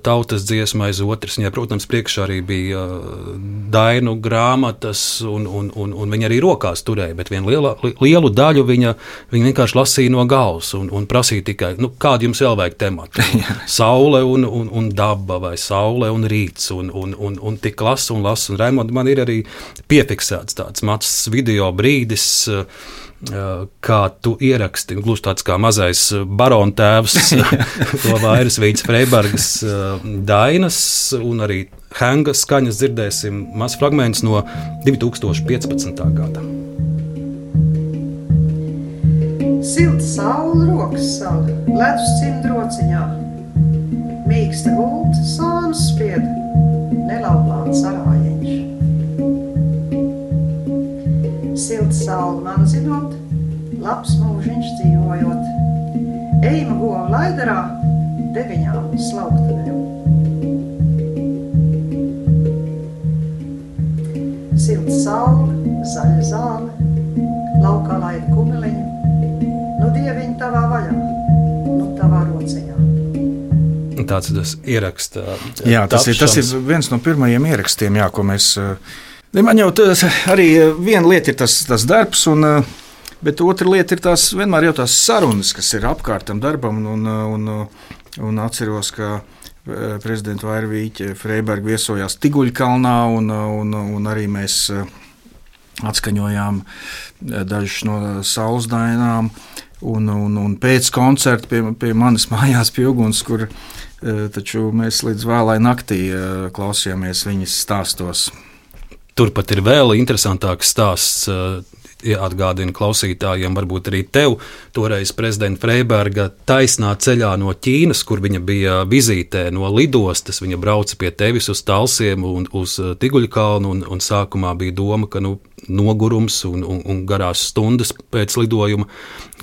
tautas dziesma aiz otras. Viņai, protams, priekšā arī bija uh, dainu grāmatas, un, un, un, un viņa arī rokās turēja, bet vienu lielu, lielu daļu viņa, viņa vienkārši lasīja no galvas un, un prasīja tikai, nu, kādu jums vēl vajag tematu. saule un, un, un daba, vai saule un rīts, un, un, un, un tik lasa un lasa. Un Raimond, man ir arī piefiksēts tāds mazs video brīdis. Kā tu ieraksti, gluži tāds kā mazais barona tēvs, to vairs Vīts Freibergas dainas un arī Henga skaņas dzirdēsim maz fragments no 2015. gada. Silta saule, rokas saule, ledus cimdrociņā, mīksta gulta, sāns spied, nelauplāns arājiņš. pasauli man zinot, labs mūžiņš dzīvojot. Ejam govu laidarā, deviņām slaugtavēm. Silts saule, zaļa zāle, laukā laida kumeliņu, nu dieviņi tavā vaļā, nu tavā rociņā. Tāds ir tas ieraksts. Jā, tas ir, tas ir viens no pirmajiem ierakstiem, jā, ko mēs uh, Man jau tas arī viena lieta ir tas, tas darbs, un, bet otra lieta ir tās vienmēr jau tās sarunas, kas ir apkārt tam darbam. Un, un, un atceros, ka prezidenta Vairvīķa Freiberga viesojās Tiguļkalnā, un, un, un arī mēs atskaņojām dažus no saules dainām. Un, un, un pēc koncerta pie, pie manis mājās pie uguns, kur taču mēs līdz vēlai naktī klausījāmies viņas stāstos. Turpat ir vēl interesantāks stāsts atgādina klausītājiem, varbūt arī tev, toreiz prezidenta Freiberga taisnā ceļā no Ķīnas, kur viņa bija vizītē no lidostas. Viņa brauca pie tevis uz Talsiem un uz uh, Tiguļkalnu, un, un sākumā bija doma, ka nu, nogurums un, un, un garās stundas pēc lidojuma,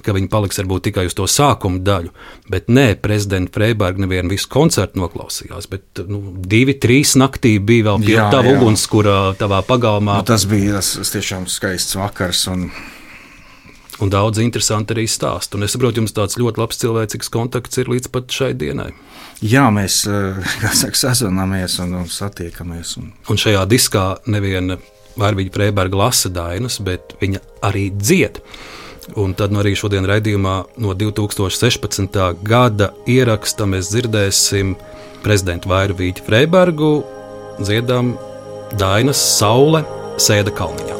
ka viņi paliks varbūt tikai uz to sākuma daļu. Bet nē, prezidenta Freiberga nevienu visu koncertu noklausījās, bet nu, divi, trīs naktī bija vēl pie tava ugunskura tavā pagalmā. Nu, tas bija tas, tas tiešām skaists vakars. Un... Un daudz interesanti arī stāst. Un es saprotu, jums tāds ļoti labs cilvēcīgs kontakts ir līdz pat šai dienai. Jā, mēs saka, sazvanāmies un, un satiekamies. Un... un šajā diskā neviena Vārviņa Freiberga lasa dainas, bet viņa arī dzied. Un tad nu, arī šodien raidījumā no 2016. gada ieraksta mēs dzirdēsim prezidentu Vairvīķu Freibergu dziedam Dainas Saule sēda kalniņā.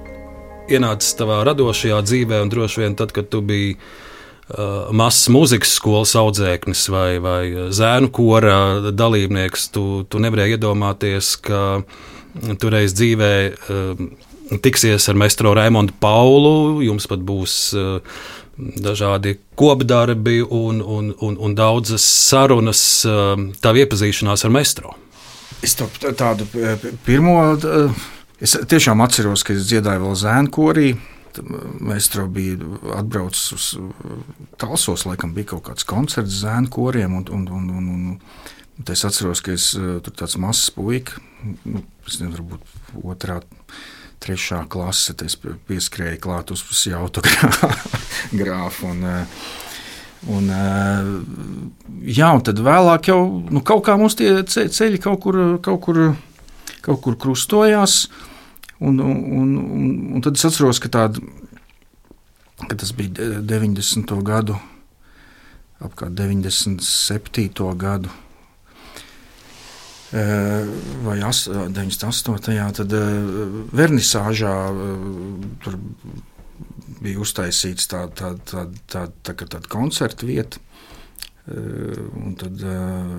ienācis tavā radošajā dzīvē, un droši vien tad, kad tu biji uh, mazs mūzikas skolas audzēknis vai, vai zēnu kora dalībnieks, tu, tu nevarēji iedomāties, ka tu reiz dzīvē uh, tiksies ar meistro Raimondu Paulu, jums pat būs uh, dažādi kopdarbi un, un, un, un daudzas sarunas, um, tā iepazīšanās ar meistro. Es to, tādu pirmo, es tiešām atceros, ka es dziedāju vēl zēnu korī. Meistro bija atbraucis uz Talsos, laikam bija kaut kāds koncerts zēnu koriem. Un, un, un, un, un es atceros, ka es tur tāds mazs puika, nu, es nezinu, varbūt otrā trešā klase, es pieskrēju klāt uz autogrāfu. Un, un, jā, un tad vēlāk jau nu, kaut kā mums tie ceļi kaut kur, kaut kur, kaut kur krustojās. Un, un, un, un tad es atceros, ka, tāda, ka tas bija 90. gadu, apmēram 97. gadu Eh, vai 98. tad eh, vernisāžā eh, tur bija uztaisīts tāda tā, tā, tā, tā, tā, tā koncerta vieta. Un tad uh,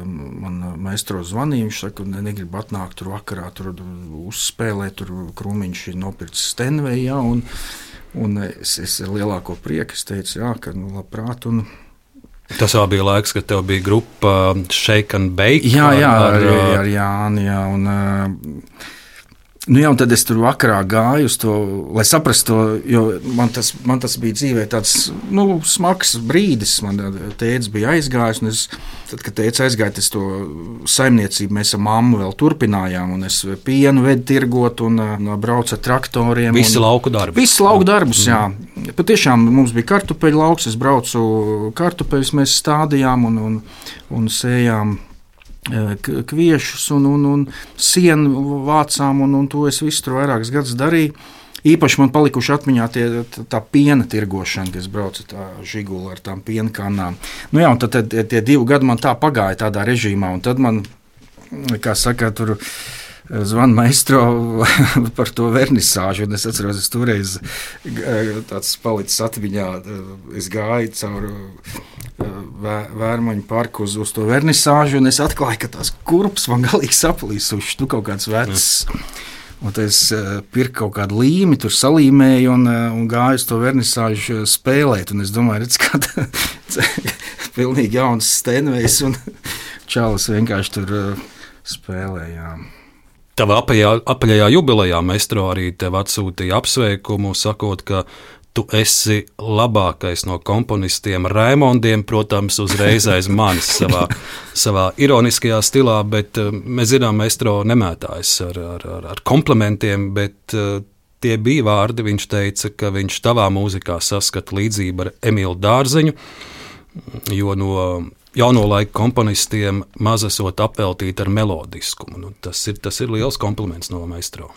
man maistro zvanīja, viņš saka, ka negrib atnākt tur vakarā, tur uzspēlēt, tur krūmiņš ir nopircis Stenvejā. Un, un es, es ar lielāko prieku teicu, jā, ka nu, labprāt. Un, Tas vēl bija laiks, kad tev bija grupa Shake and Bake. Jā, jā ar, ar, ar, ar Jānu. Jā, un, uh, Nu, jā, un tad es tur vakarā gāju uz to, lai saprastu to, jo man tas, man tas bija dzīvē tāds nu, smags brīdis. Man tēvs bija aizgājis, un es, tad, kad tēvs aizgāja, tas to saimniecību mēs ar mammu vēl turpinājām, un es pienu vedu tirgot un uh, braucu ar traktoriem. Visi lauku darbi. Visi lauku darbus, jā. Mm. Patiešām mums bija kartupeļu lauks, es braucu kartupeļus, mēs stādījām un, un, un sējām kviešus un, un, un sienu vācām, un, un to es visu tur vairākus gadus darīju. Īpaši man palikuši atmiņā tie, tā piena tirgošana, kas brauca tā žigula ar tām piena kanām. Nu jā, un tad, tad tie divi gadi man tā pagāja tādā režīmā, un tad man, kā saka, tur zvana maistro par to vernisāžu. Es atceros, es toreiz tāds palicis atmiņā. Es gāju cauri vērmaņu parku uz, uz to vernisāžu, un es atklāju, ka tās kurpes man galīgi saplīsušas. Tu kaut kāds vecs. Un es pirku kaut kādu līmi, tur salīmēju un, un gāju uz to vernisāžu spēlēt. Un es domāju, redz, ka tas ir pilnīgi jauns stenvejs, un čalis vienkārši tur spēlējām. Tavā apaļā, apaļajā jubilejā meistro arī tev atsūtīja apsveikumu, sakot, ka tu esi labākais no komponistiem, Raimondiem, protams, uzreiz aiz manis savā, savā ironiskajā stilā, bet uh, mēs zinām, Meistro nemētājas ar, ar, ar, ar komplimentiem, bet uh, tie bija vārdi. Viņš teica, ka viņš tavā mūzikā saskata līdzību ar Emīlu Dārziņu, jo no jauno laiku komponistiem maz esot apveltīti ar melodiskumu. Nu, tas, ir, tas ir liels kompliments no Meistro.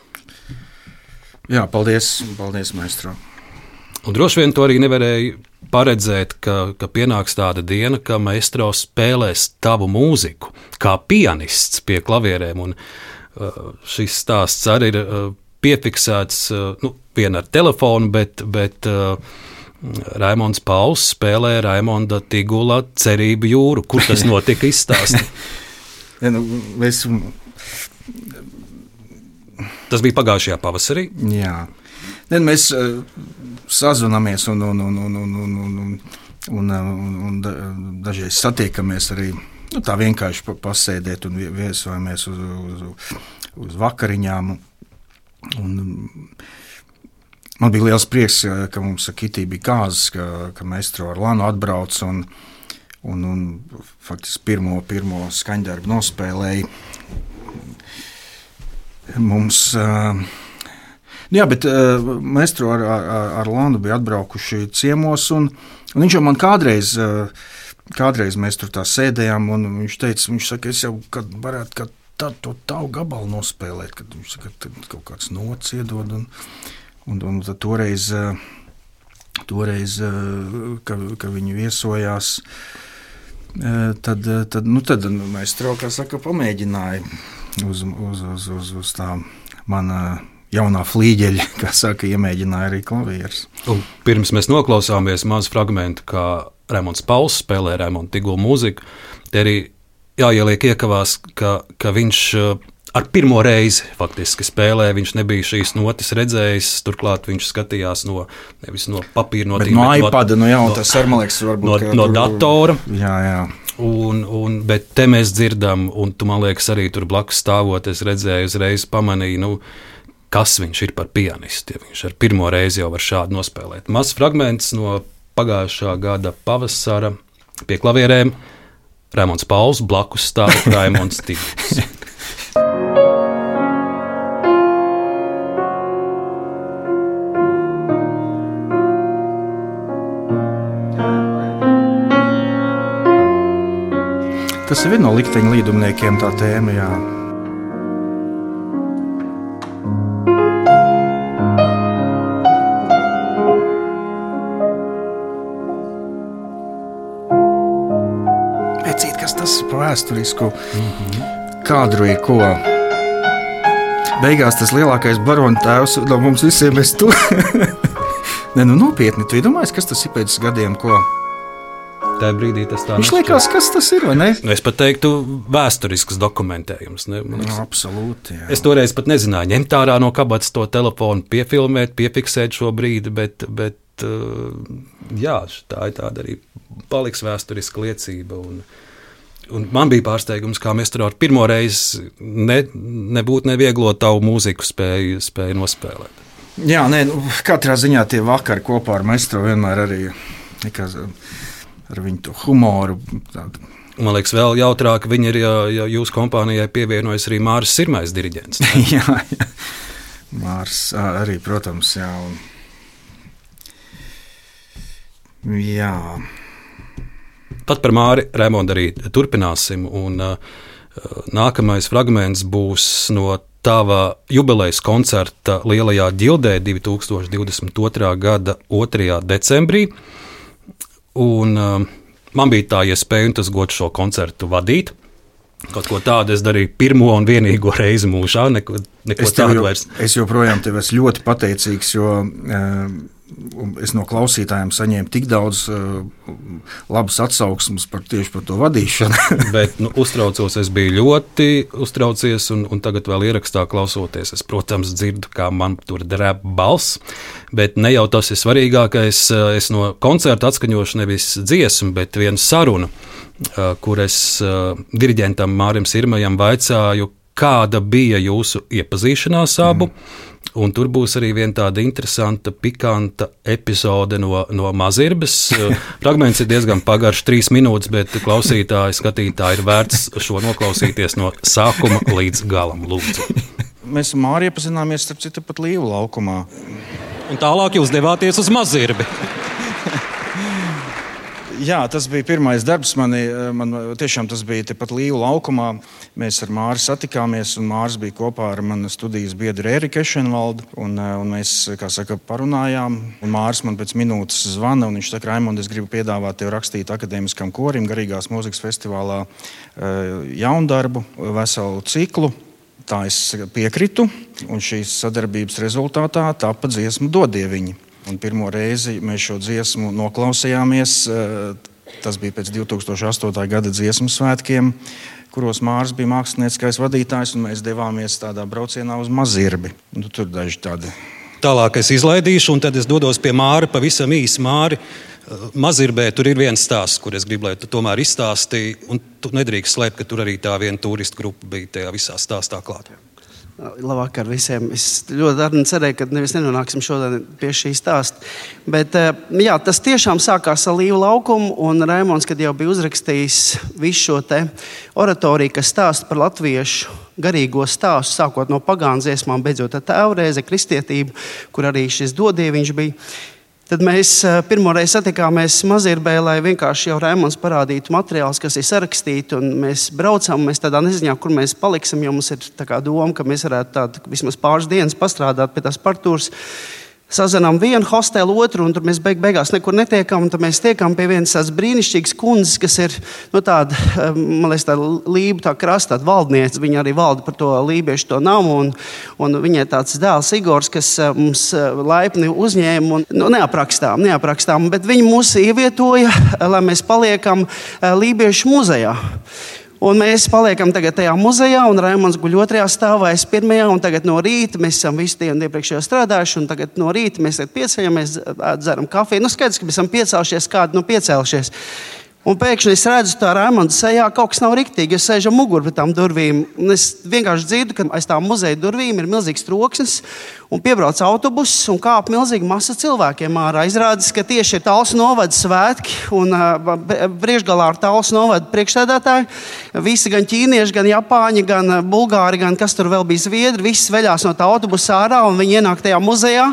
Jā, paldies, paldies Meistro. Un droši vien to arī nevarēja paredzēt, ka, ka pienāks tāda diena, ka maestro spēlēs tavu mūziku kā pianists pie klavierēm. Un, uh, šis stāsts arī ir uh, piefiksēts uh, nu, vien ar telefonu, bet, bet uh, Raimons Pauls spēlē Raimonda Tigula cerību jūru. Kur tas notika? Izstāsti. ja, nu, es... Tas bija pagājušajā pavasarī. Jā. Ne, mēs uh, sazvanāmies un, un, un, un, un, un, un, un, un, un dažreiz satiekamies arī nu, tā vienkārši pasēdēt un viesojamies uz, uz, uz vakariņām. Un, man bija liels prieks, ka mums ar Kitiju bija kāzas, ka, ka Maestro ar Lanu atbrauc un, un, un faktiski pirmo, pirmo skaņdarbu nospēlēja. Mums uh, Jā, bet uh, Maestro ar, ar, ar Landu bija atbraukuši ciemos, un, un viņš jau man kādreiz. Kādreiz mēs tur tā sēdējām, un viņš teica, viņš saka, es jau kad varētu kad tādu to tavu gabalu nospēlēt, kad viņš saka, ka kaut kāds nots iedod. Un, un, un toreiz, toreiz ka, ka viņi viesojās, tad, tad, nu, tad mēs traukā saka, pamēģināja uz, uz, uz, uz, uz tā mana jaunā flīģeļa, kā saka, iemēģināja arī klavierus. Un pirms mēs noklausāmies mazu fragment, kā Rēmons Pauls spēlē Rēmons Tigulu mūziku, te arī jāieliek iekavās, ka, ka viņš ar pirmo reizi faktiski spēlē. Viņš nebija šīs notis redzējis, turklāt viņš skatījās no, nevis no papīra, no tīm, no iPad, no, nu jā, no, tas ar, liekas, varbūt. No, no tur, datora. Jā, jā. Un, un, bet te mēs dzirdam, un tu man liekas, arī tur blakus stāvot, es redzēju, uzreiz pamanīju, nu, kas viņš ir par pianistu. Ja viņš ar pirmo reizi jau var šādi nospēlēt. Mazs fragments no pagājušā gada pavasara pie klavierēm. Rēmons Pauls blakus stāv Raimons Tīrs. Tas ir viens no likteņa līdumniekiem, tā tēma. Jā. vēsturisku mm -hmm. Kadru, ko beigās tas lielākais barona tēvs no mums visiem ir tu. Nē, nu nopietni, tu iedomājies, kas tas ir pēc gadiem, ko. Tā brīdī tas tā Viņš liekas, kas tas ir. Nu, es pat teiktu, vēsturisks dokumentējums. Ne? No, absolūti. Jā. Es toreiz pat nezināju, ņemt ārā no kabatas to telefonu, piefilmēt, piefiksēt šo brīdi, bet, bet jā, tā ir tāda arī paliks vēsturiska liecība. Un, Un man bija pārsteigums, kā mēs tur ar pirmo reizi ne, nebūtu nevieglo tavu mūziku spēju, spēju nospēlēt. Jā, nē, nu, katrā ziņā tie vakari kopā ar Mestru vienmēr arī nekaz, ar viņu to humoru. Tādu. Man liekas, vēl jautrāk viņi ir, ja, ja jūsu kompānijai pievienojas arī Mārcis Sirmais diriģents. jā, jā. Mārs arī, protams, jā. Un... Jā. Pat par Māri Rēmondu arī turpināsim. Un, uh, nākamais fragments būs no tava jubilejas koncerta Lielajā ģildē 2022. gada 2. decembrī. Un, uh, man bija tā iespēja un tas gods šo koncertu vadīt. Kaut ko tādu es darīju pirmo un vienīgo reizi mūžā. Neko, neko es, tādu vairs. Es joprojām tev esmu ļoti pateicīgs, jo uh, es no klausītājiem saņēmu tik daudz uh, labas atsauksmes par tieši par to vadīšanu. Bet nu, uztraucos, es biju ļoti uztraucies, un, un tagad vēl ierakstā klausoties. Es, protams, dzirdu, kā man tur drēb balss, bet ne jau tas ir svarīgākais. Es no koncerta atskaņošu nevis dziesmu, bet vienu sarunu, kur es diriģentam Mārim Sirmajam vaicāju, kāda bija jūsu iepazīšanās abu. Mm. Un tur būs arī viena tāda interesanta, pikanta epizode no, no mazirbas. Fragments ir diezgan pagaršs, trīs minūtes, bet klausītāji, skatītāji ir vērts šo noklausīties no sākuma līdz galam. Lūdzu. Mēs ar Māriju iepazināmies, starp citu, pat Līvu laukumā. Un tālāk jūs devāties uz mazirbi. Jā, tas bija pirmais darbs. Mani, man tiešām tas bija tepat Līvu laukumā. Mēs ar Māru satikāmies, un Mārs bija kopā ar manu studijas biedru Eriku Ešenvaldu. Un, un mēs, saka, parunājām. Un Mārs man pēc minūtes zvana, un viņš saka, Raimond, es gribu piedāvāt tev rakstīt akadēmiskam korim Garīgās mūzikas festivālā jaundarbu, veselu ciklu. Tā es piekrītu, un šīs sadarbības rezultātā tapa dziesma Dodieviņa. Un pirmo reizi mēs šo dziesmu noklausījāmies. Eh, tas bija pēc 2008. gada dziesmu svētkiem, kuros Mārcis bija mākslinieckais vadītājs, un mēs devāmies tādā braucienā uz Mazirbi. Nu, tur daži tādi. Tālāk es izlaidīšu, un tad es dodos pie Māra pavisam īsi. Māri. Eh, Mazirbē tur ir viens stāsts, kur es gribu, lai tu tomēr izstāstīji. Tu nedrīkst slēpt, ka tur arī tā viena turistu grupa bija tajā visā stāstā klāta. Labvakar visiem. Es ļoti cerēju, ka nevis nenonāksim šodien pie šī stāsta. Bet eh, jā, tas tiešām sākās ar Līvu laukumu, un Raimons, kad jau bija uzrakstījis visu šo oratoriju, kas stāsta par latviešu garīgo stāstu, sākot no pagānu dziesmām, beidzot ar tēvreizi, kristietību, kur arī šis dodieviņš bija. Tad mēs pirmo reizi satikāmies Mazirbē, lai vienkārši jau Rēmons parādītu materiālus, kas ir sarakstīti. Mēs braucam, mēs tādā neziņā, kur mēs paliksim, jo mums ir doma, ka mēs varētu tādu vismaz pāris dienas pastrādāt pie tās partūras sazinām vienu hostelu, otru, un tur mēs beig beigās nekur netiekam. Tad mēs tiekam pie vienas tādas brīnišķīgas kundzes, kas ir nu, tāda, eh, man liekas, tāda lība tā krasta, valdniece. Viņa arī valda par to lībiešu to namu, un, un viņai tāds dēls Igors, kas eh, mums eh, laipni uzņēma un nu, neaprakstām, neaprakstām, bet viņi mūs ievietoja, lai mēs paliekam lībiešu muzejā. Un mēs paliekam tajā muzejā, un Raimons guļ otrajā stāvā, es pirmajā, un tagad no rīta mēs esam visu dienu iepriekšējo strādājuši, un tagad no rīta mēs pieceļamies, dzeram kafiju. Nu, skaidrs, ka mēs esam piecēlušies, kādi nu piecēlušies. Un pēkšņi es redzu, ka Raimonda sejā kaut kas nav riktīgi. Es sēžu mugurā pie tām durvīm. Es vienkārši dzirdu, ka aiz tām muzeja durvīm ir milzīgs troksnis. Un piebrauc autobuss un kāp milzīga masa cilvēkiem ārā. Izrādās, ka tieši ir tāls novada svētki un priekšgalā ar tāls novada priekšsēdētāju. Visi gan ķīnieši, gan japāņi, gan bulgāri, gan kas tur vēl bija zviedri, visi veļās no tā autobusa ārā un viņi ienāk tajā muzejā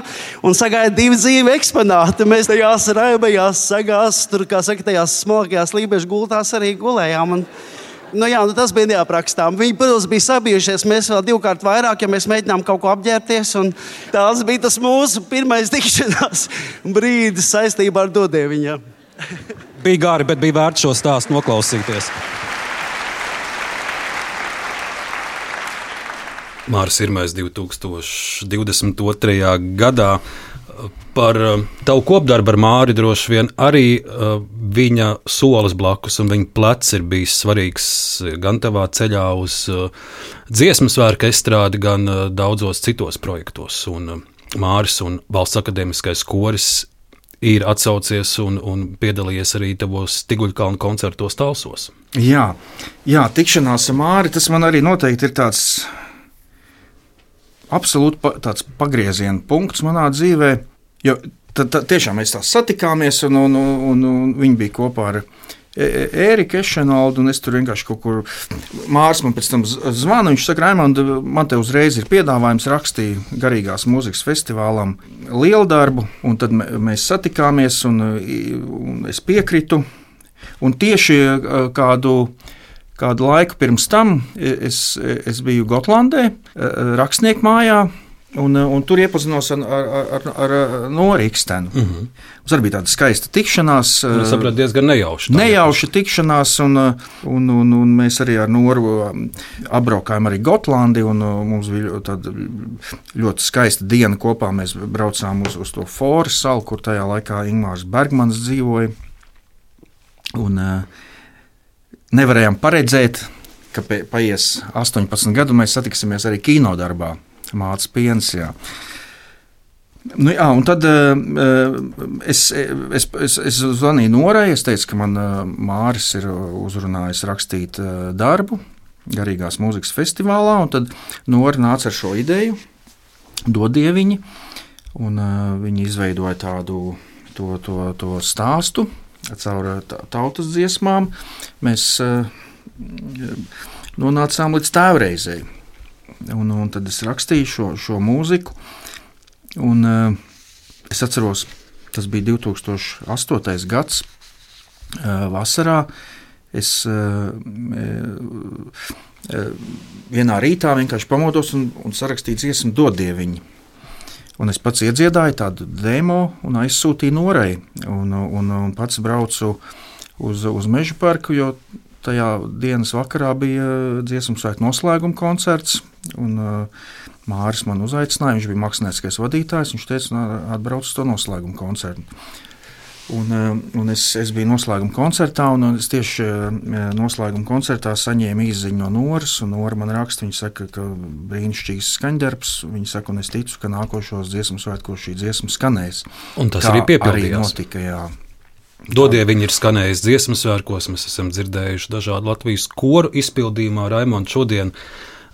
un sagaida divu dzīvu eksponātu. Mēs tajās raibajās sagās, tur, kā saka, tajās smalkajās tajās lībiešu gultās arī gulējām. Un, Nu jā, nu tas bija neaprakstām. Viņi, protams, bija sabijušies. Mēs vēl divkārt vairāk, ja mēs mēģinām kaut ko apģērbties. Tas bija tas mūsu pirmais tikšanās brīdis saistībā ar dodēviņu. bija gari, bet bija vērts šo stāstu noklausīties. Mārs Irmais 2022. gadā par uh, tavu kopdarbu ar Māri droši vien arī uh, viņa solis blakus un viņa plecs ir bijis svarīgs gan tavā ceļā uz dziesmu svētku estrādi, gan daudzos citos projektos. Un, Māris un Valsts akadēmiskais koris ir atsaucies un, un piedalījies arī tavos Tiguļkalnu koncertos Talsos. Jā, jā, tikšanās ar Māri tas man arī noteikti ir tāds absolūti pa, tāds pagrieziena punkts manā dzīvēm Jo tad, tad tiešām mēs tā satikāmies, un, un, un, un, viņi bija kopā ar Ēriku Ešenoldu, un es tur vienkārši kaut kur Mārcis man pēc tam zvana. Viņš saka, Raimond, man te uzreiz ir piedāvājums rakstīt garīgās mūzikas festivālam lielu darbu, un tad mēs satikāmies, un, un es piekritu. Un tieši kādu kādu laiku pirms tam es, es biju Gotlandē, rakstnieku mājā, Un, uh, un tur iepazinos ar, ar, ar, ar Norīkstenu. Mm -hmm. Mums arī bija tāda skaista tikšanās. Tas sapratu diezgan nejauši. Nejauši tikšanās, un, un, un, un mēs arī ar Noru um, apbraukājām arī Gotlandi. Mums bija tāda ļoti skaista diena kopā. Mēs braucām uz, uz to Fóru salu, kur tajā laikā Ingūns Bergmans dzīvoja. Un, nevarējām paredzēt, ka paies 18 gadu, mēs satiksimies arī kinodarbā, Mācis Piens. Jā. Nu, jā, un tad uh, es, es, es, es zvanīju Norai. Es teicu, ka man uh, Māris ir uzrunājis rakstīt uh, darbu garīgās mūzikas festivālā. Tad Nora nāca ar šo ideju, dodieviņi. Un, uh, viņi izveidoja tādu to, to, to stāstu caur tautas dziesmām. Mēs uh, nonācām līdz tēvreizei. Un, un tad es rakstīju šo, šo mūziku. Un, uh, es atceros, tas bija 2008. gads, uh, vasarā. Es uh, vienā rītā vienkārši pamodos un, un sarakstīju dziesmu Dodieviņu. Un es pats iedziedāju tādu demo un aizsūtīju Norai. Un, un, un pats braucu uz, uz Meža parku, jo tajā dienas vakarā bija dziesmu svētku noslēguma koncerts. Un, uh, Māris man uzaicināja, viņš bija mākslinieckais vadītājs. Viņš teica, atbrauc uz to noslēguma koncertu. Un, uh, un es, es biju noslēguma koncertā, un es tieši noslēguma koncertā saņēmu īsiņu no Noras. Nora man raksta, viņa saka, ka brīnišķīgs skaņdarbs. Viņa saka, un es ticu, ka nākošos dziesmu svētkos šī dziesma skanēs. Un tas Kā arī piepildījās. Arī notika, jā. Dodie viņi ir skanējis dziesmu svētkos, mēs esam dzirdējuši dažādu Latvijas koru izpildījumā. Raimonds šodien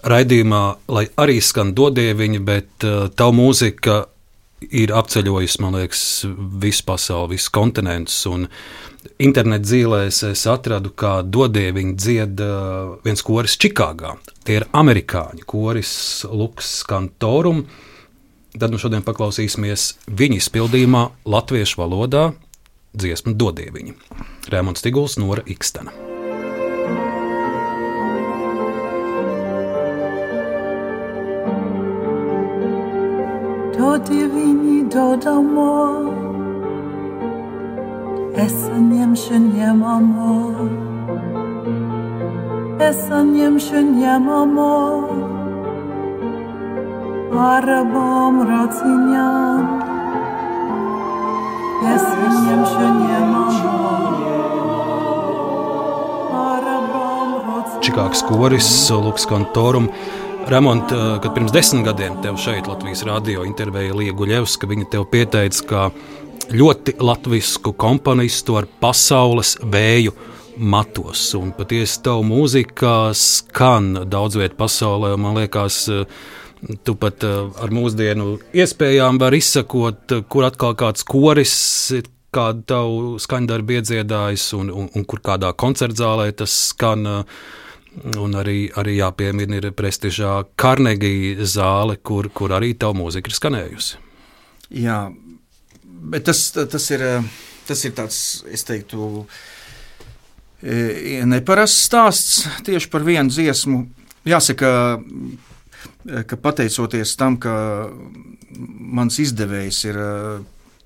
raidījumā, lai arī skan dodie viņi, bet uh, tavu mūzika ir apceļojusi, man liekas, visu pasauli, visu kontinentus. Internet dzīvēs es atradu, kā dodie viņi dzied uh, viens koris Čikāgā. Tie ir amerikāņu koris Lukas Kantorum. Tad nu šodien paklausīsimies viņa izpildījumā latviešu valodā dziesmu Dodieviņa. Rēmons Tiguls, Nora Ikstena. Dodieviņi dodamo, es saņemšu ņemamo, es saņemšu ņemamo, ar abām raciņām. Es viņam šodien Čikāgas koris, Lukas Kantorum. Ramont, eh, kad pirms desmit gadiem tev šeit Latvijas rādio intervēja Liega Guļevska, viņa tev pieteica, ka ļoti latvisku komponistu ar pasaules vēju matos. Un patiesi tavu mūzika skan daudz vietā pasaulē, man liekas, uh, Tu pat uh, ar mūsdienu iespējām vari izsakot, uh, kur atkal kāds koris ir kādu tavu skaņdarbu iedziedājis, un, un, un kur kādā koncertzālē tas skan. Uh, un arī, arī jāpiemina ir prestižā Carnegie zāle, kur, kur arī tavu mūzika ir skanējusi. Jā, bet tas, tas, ir, tas ir tāds, es teiktu, neparasts stāsts tieši par vienu dziesmu. Jāsaka, ka pateicoties tam, ka mans izdevējs ir eh,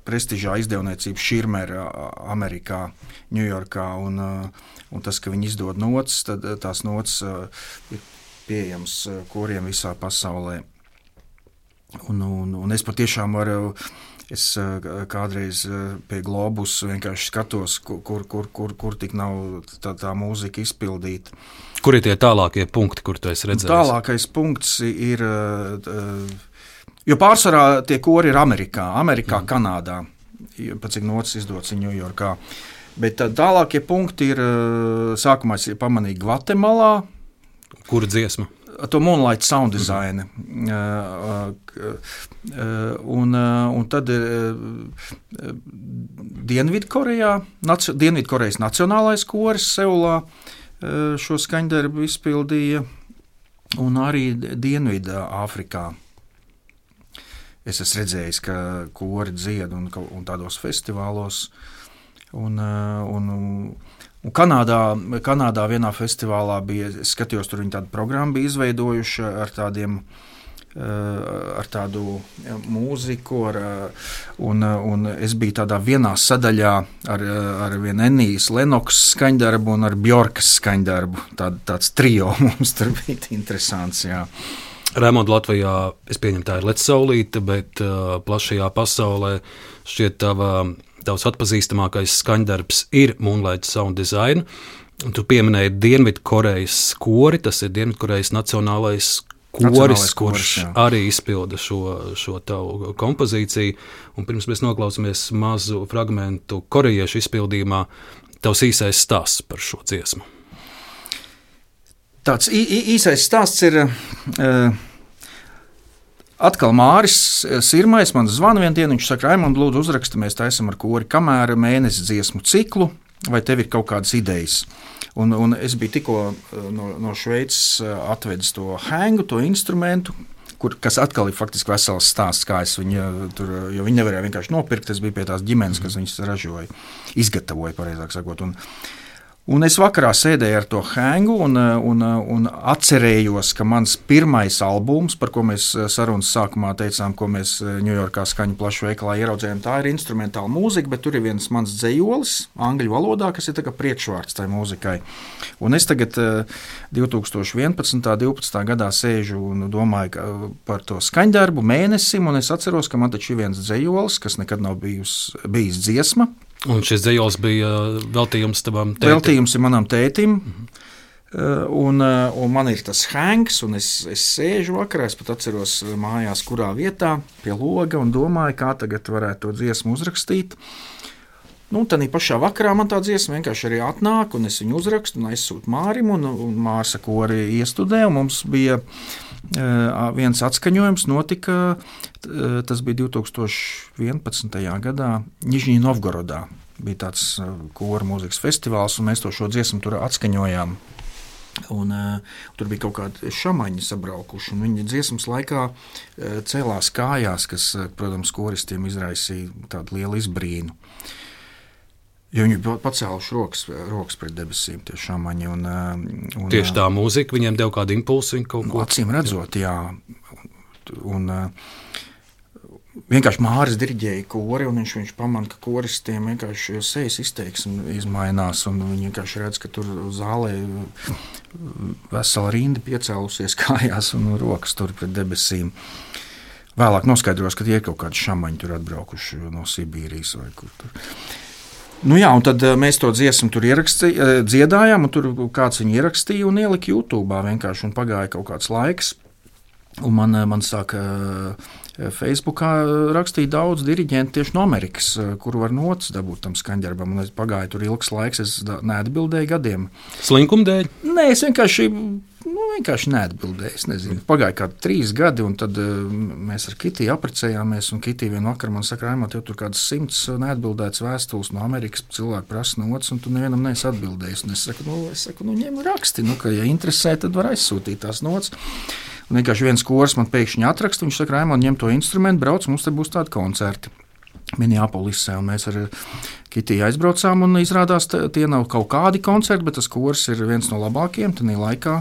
prestižā izdevniecība Širmera Amerikā, Ņujorkā, un, eh, un tas, ka viņi izdod nots, tad eh, tās nots ir pieejams koriem visā pasaulē. Un, un, un es patiešām varu Es kādreiz pie globus vienkārši skatos, kur, kur, kur, kur, kur tik nav tā, tā mūzika izpildīta. Kur ir tie tālākie punkti, kur tu esi redzējis? Tālākais punkts ir. Jo pārsvarā tie kori ir Amerikā, Amerikā mm. Kanādā. Pēc cik nocis izdots Ņujorkā. Bet tālākie punkti ir. Sākumā es pamanīju Gvatemalā. Kura dziesma? To Moonlight sound design. Mm. Uh, uh, un, uh, un tad Dienvidkorejā, naci, Dienvidkorejas Nacionālais koris Seulā šo skaņdarbu izpildīja, un arī Dienvidā Āfrikā. Es esmu redzējis, ka kori dzied un, un tādos festivālos. Un, un, Un Kanādā, Kanādā vienā festivālā bija, es skatījos, tur viņi tādu programmu bija izveidojuši ar tādiem eh, ar tādu mūziku, ar, eh, un, un es biju tādā vienā sadaļā ar, ar vienu Enijas Lenoks skaņdarbu un ar Bjorkas skaņdarbu. Tā, tāds trio mums tur bija interesants. Jā. Rēmonda Latvijā, es pieņemu, tā ir Latvijas saulīte, bet uh, plašajā pasaulē šķiet tava Tavs atpazīstamākais skaņdarbs ir Moonlight Sound Design. Tu pieminēji Dienvidkorejas kori, tas ir Dienvidkorejas nacionālais koris, Nacionālais koris, kurš jā. arī izpilda šo, šo tavu kompozīciju. Un pirms mēs noklausāmies mazu fragment korejiešu izpildījumā, tavs īsais stāsts par šo dziesmu. Tāds īsais stāsts ir. Uh, Atkal Māris Sirmais man zvana vienā dienā. Viņš saka, Raimond, lūdzu, uzraksti, mēs taisām ar kori kamēr mēnesi dziesmu ciklu, vai tev ir kaut kādas idejas. Un, un es biju tikko eh, no, no Šveices eh, atvedis to hēngu, to instrumentu. Kur, kas atkal ir faktiski vesels stāsts, kā es viņu eh, tur, jo viņi nevarēja vienkārši nopirkt. Es biju pie tās ģimenes, kas viņas ražoja, izgatavoja, pareizāk sakot. Un, Un es vakarā sēdēju ar to hēngu un, un, un atcerējos, ka mans pirmais albums, par ko mēs sarunas sākumā teicām, ko mēs Ņujorkā skaņu plašu veikalā ieraudzījām, tā ir instrumentāla mūzika, bet tur ir viens mans dzējolis angļu valodā, kas ir priekšvārds tai mūzikai. Un es tagad eh, 2011. un 2012. gadā sēžu un domāju par to skaņdarbu mēnesim, un es atceros, ka man taču ir viens dzējolis, kas nekad nav bijis, bijis dziesma. Un šis dzējos bija veltījums tavam tētim. Veltījums ir manam tētim. Uh, Un, uh, un man ir tas hēngs, un es, es sēžu vakarā. Es pat atceros uh, mājās, kurā vietā, pie loga, un domāju, kā tagad varētu to dziesmu uzrakstīt. Nu, tad pašā vakarā man tā dziesma vienkārši arī atnāk, un es viņu uzrakstu, un aizsūtu Mārim, un, un Mārsa, ko arī iestudēja. un Mums bija uh, viens atskaņojums, notika, tas bija 2011. gadā Nižņī Novgorodā. Bija tāds kora mūzikas festivāls, un mēs to šo dziesmu tur atskaņojām. Un, uh, tur bija kaut kādi šāmaņi sabraukuši, un viņi dziesmas laikā uh, cēlās kājās, kas, protams, koristiem izraisīja tādu lielu izbrīnu. Jo viņi bija pacēluši rokas, rokas pret debesīm, tie šāmaņi. Un, uh, un, Tieši tā mūzika viņiem deva kādu impulsu. Kaut Nu, acīm redzot, jā. Un, uh, vienkārši Mārcis diriģēja kori, un viņš, viņš pamana, ka koristiem vienkārši sejas izteiksme izmainās. un Viņi vienkārši redz, ka tur zālē vesela rinda piecēlusies kājās un rokas tur pret debesīm. Vēlāk noskaidros, ka tie ir kaut kādi šāmaņi tur atbraukuši no Sibīrijas vai kur tur. Nu jā, un tad eh, mēs to dziesmu tur eh, dziedājām, un tur kāds viņu ierakstīja un ielika YouTube. vienkārši, un pagāja kaut kāds laiks. Un man, eh, man sāka Facebookā rakstīt daudz diriģentu tieši no Amerikas, kur var notis dabūt tam skaņdarbam. Un es pagāju tur ilgs laiks, es neatbildēju gadiem. slinkuma dēļ. Nē, es vienkārši, vienkārši neatbildēju. Es nezinu, pagāja kā trīs gadi, un tad uh, mēs ar Kitiju apprecējāmies. Kitija vienā vakarā man saka, Raimond, tev tur kādas simts neatbildētas vēstules no Amerikas cilvēku prasa nots, un tu nevienam neesi atbildējis. Un es saku, nu, es saku, nu ņem raksti, nu, ka, ja interesē, tad var aizsūtīt tās nots. Un vienkārši viens kurs man pēkšņi atraksta, viņš saka, Raimond, ņem to instrumentu, brauc, mums te būs tādi koncerti. Minneapolisē, un mēs ar Kitiju aizbraucām, izrādās, tie nav kaut kādi koncerti, bet tas kurs ir viens no labākajiem. Tajā laikā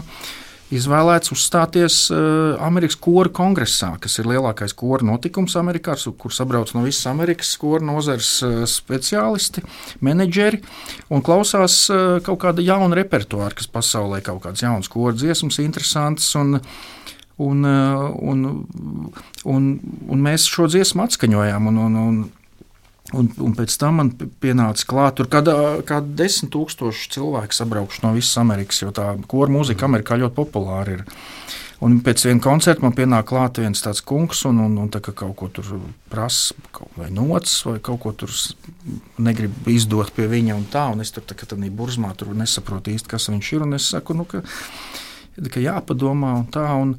izvēlēts uzstāties uh, Amerikas kora kongresā, kas ir lielākais kora notikums Amerikā, kur sabrauc no visas Amerikas kora nozares uh, speciālisti, menedžeri un klausās uh, kaut kāda jauna repertuāra, kas pasaulē kaut kādas jaunas kora dziesmas, interesantas. Un, Un, un, un, un mēs šo dziesmu atskaņojām. Un, un, un, Un, un pēc tam man pi- pienāca klāt, tur kāda, kāda desmit tūkstoši cilvēku sabraukuši no visas Amerikas, jo tā kora mūzika Amerikā ļoti populāra ir. Un pēc viena koncerta man pienāk klāt viens tāds kungs, un, un, un tā kā kaut ko tur prasa, vai nots, vai kaut ko tur negrib izdot pie viņa un tā. Un es tur tā kā tādā burzmā nesaprotu īsti, kas viņš ir. Un es saku, nu, ka, ka jāpadomā un tā. Un,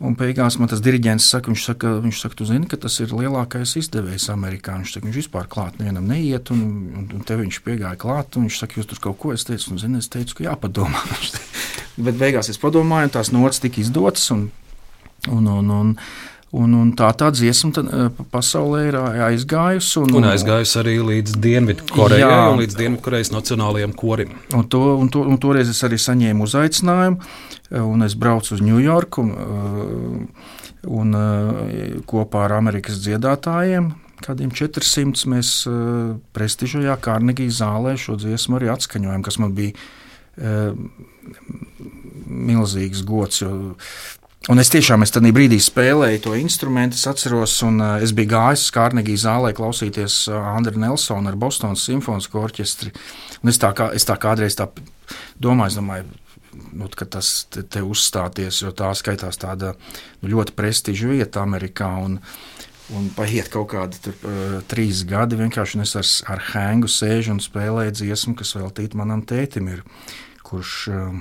Un beigās man tas diriģents saka, viņš saka, viņš saka, tu zini, ka tas ir lielākais izdevējs Amerikā. Viņš saka, viņš vispār klāt nevienam neiet, un, un, un te viņš piegāja klāt, un viņš saka, jūs tur kaut ko, es teicu, un zini, es teicu, ka jāpadomā. Bet beigās es padomāju, un tās nots tika izdotas, un, un, un, un, un, un tā tā dziesma tad, eh, pa- pasaulē ir aizgājusi. Un, Un aizgājusi arī līdz Dienvidkorejai Jā. un līdz Dienvidkorejas nacionālajiem korim. Un, to, un, to, un toreiz es arī saņēmu uzaicinājumu, un es braucu uz Ņujorku un, eh, un eh, kopā ar Amerikas dziedātājiem. Kādiem 400 mēs eh, prestižajā Kārnegijas zālē šo dziesmu arī atskaņojam, kas man bija eh, milzīgs gods. Jo Un es tiešām es tajā brīdī spēlēju to instrumentu, es atceros, un es biju gājis uz Kārnegijas zālē klausīties Andra Nelsona ar Bostonas simfonisko orķestri. Un es tā kā es tā kādreiz tā domāju, es domāju, nu, tas te, te uzstāties, jo tā skaitās tāda nu, ļoti prestiža vieta Amerikā. Un, Un paiet kaut kādi tur, uh, trīs gadi, vienkārši es ar, ar hēngu sēžu un spēlēju dziesmu, kas veltīta manam tētim, ir, kurš uh,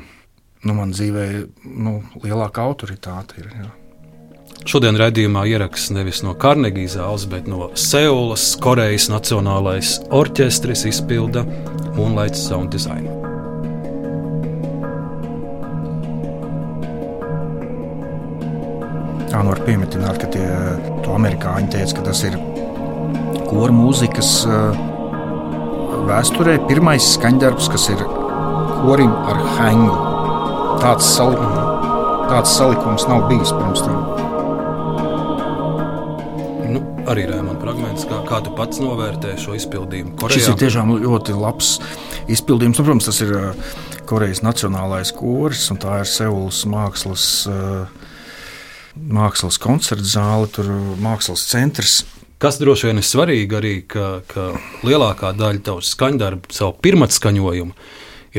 nu, man dzīvē nu, lielāka autoritāte ir. Jā. Šodien raidījumā ieraksts nevis no Carnegie zāles, bet no Seulas, Korejas Nacionālais orķestris izpilda Moonlight Sound Design. Jā, nu var pieminēt, ka tie amerikāņi teica, ka tas ir koru mūzikas vēsturē pirmais skaņdarbs, kas ir korim ar hēngu tāds, sali, tāds salikums nav bijis pirms tam. Nu, arī Rēmons fragments, kā, kā tu pats novērtē šo izpildījumu. Korejā? Šis ir tiešām ļoti labs izpildījums. Nu, protams, tas ir Korejas Nacionālais koris un tā ir Seulas mākslas, uh, mākslas koncerta zāle, tur mākslas centrs. Kas droši vien ir svarīgi arī, ka, ka lielākā daļa tavas skaņdarbu, savu pirmatskaņojumu,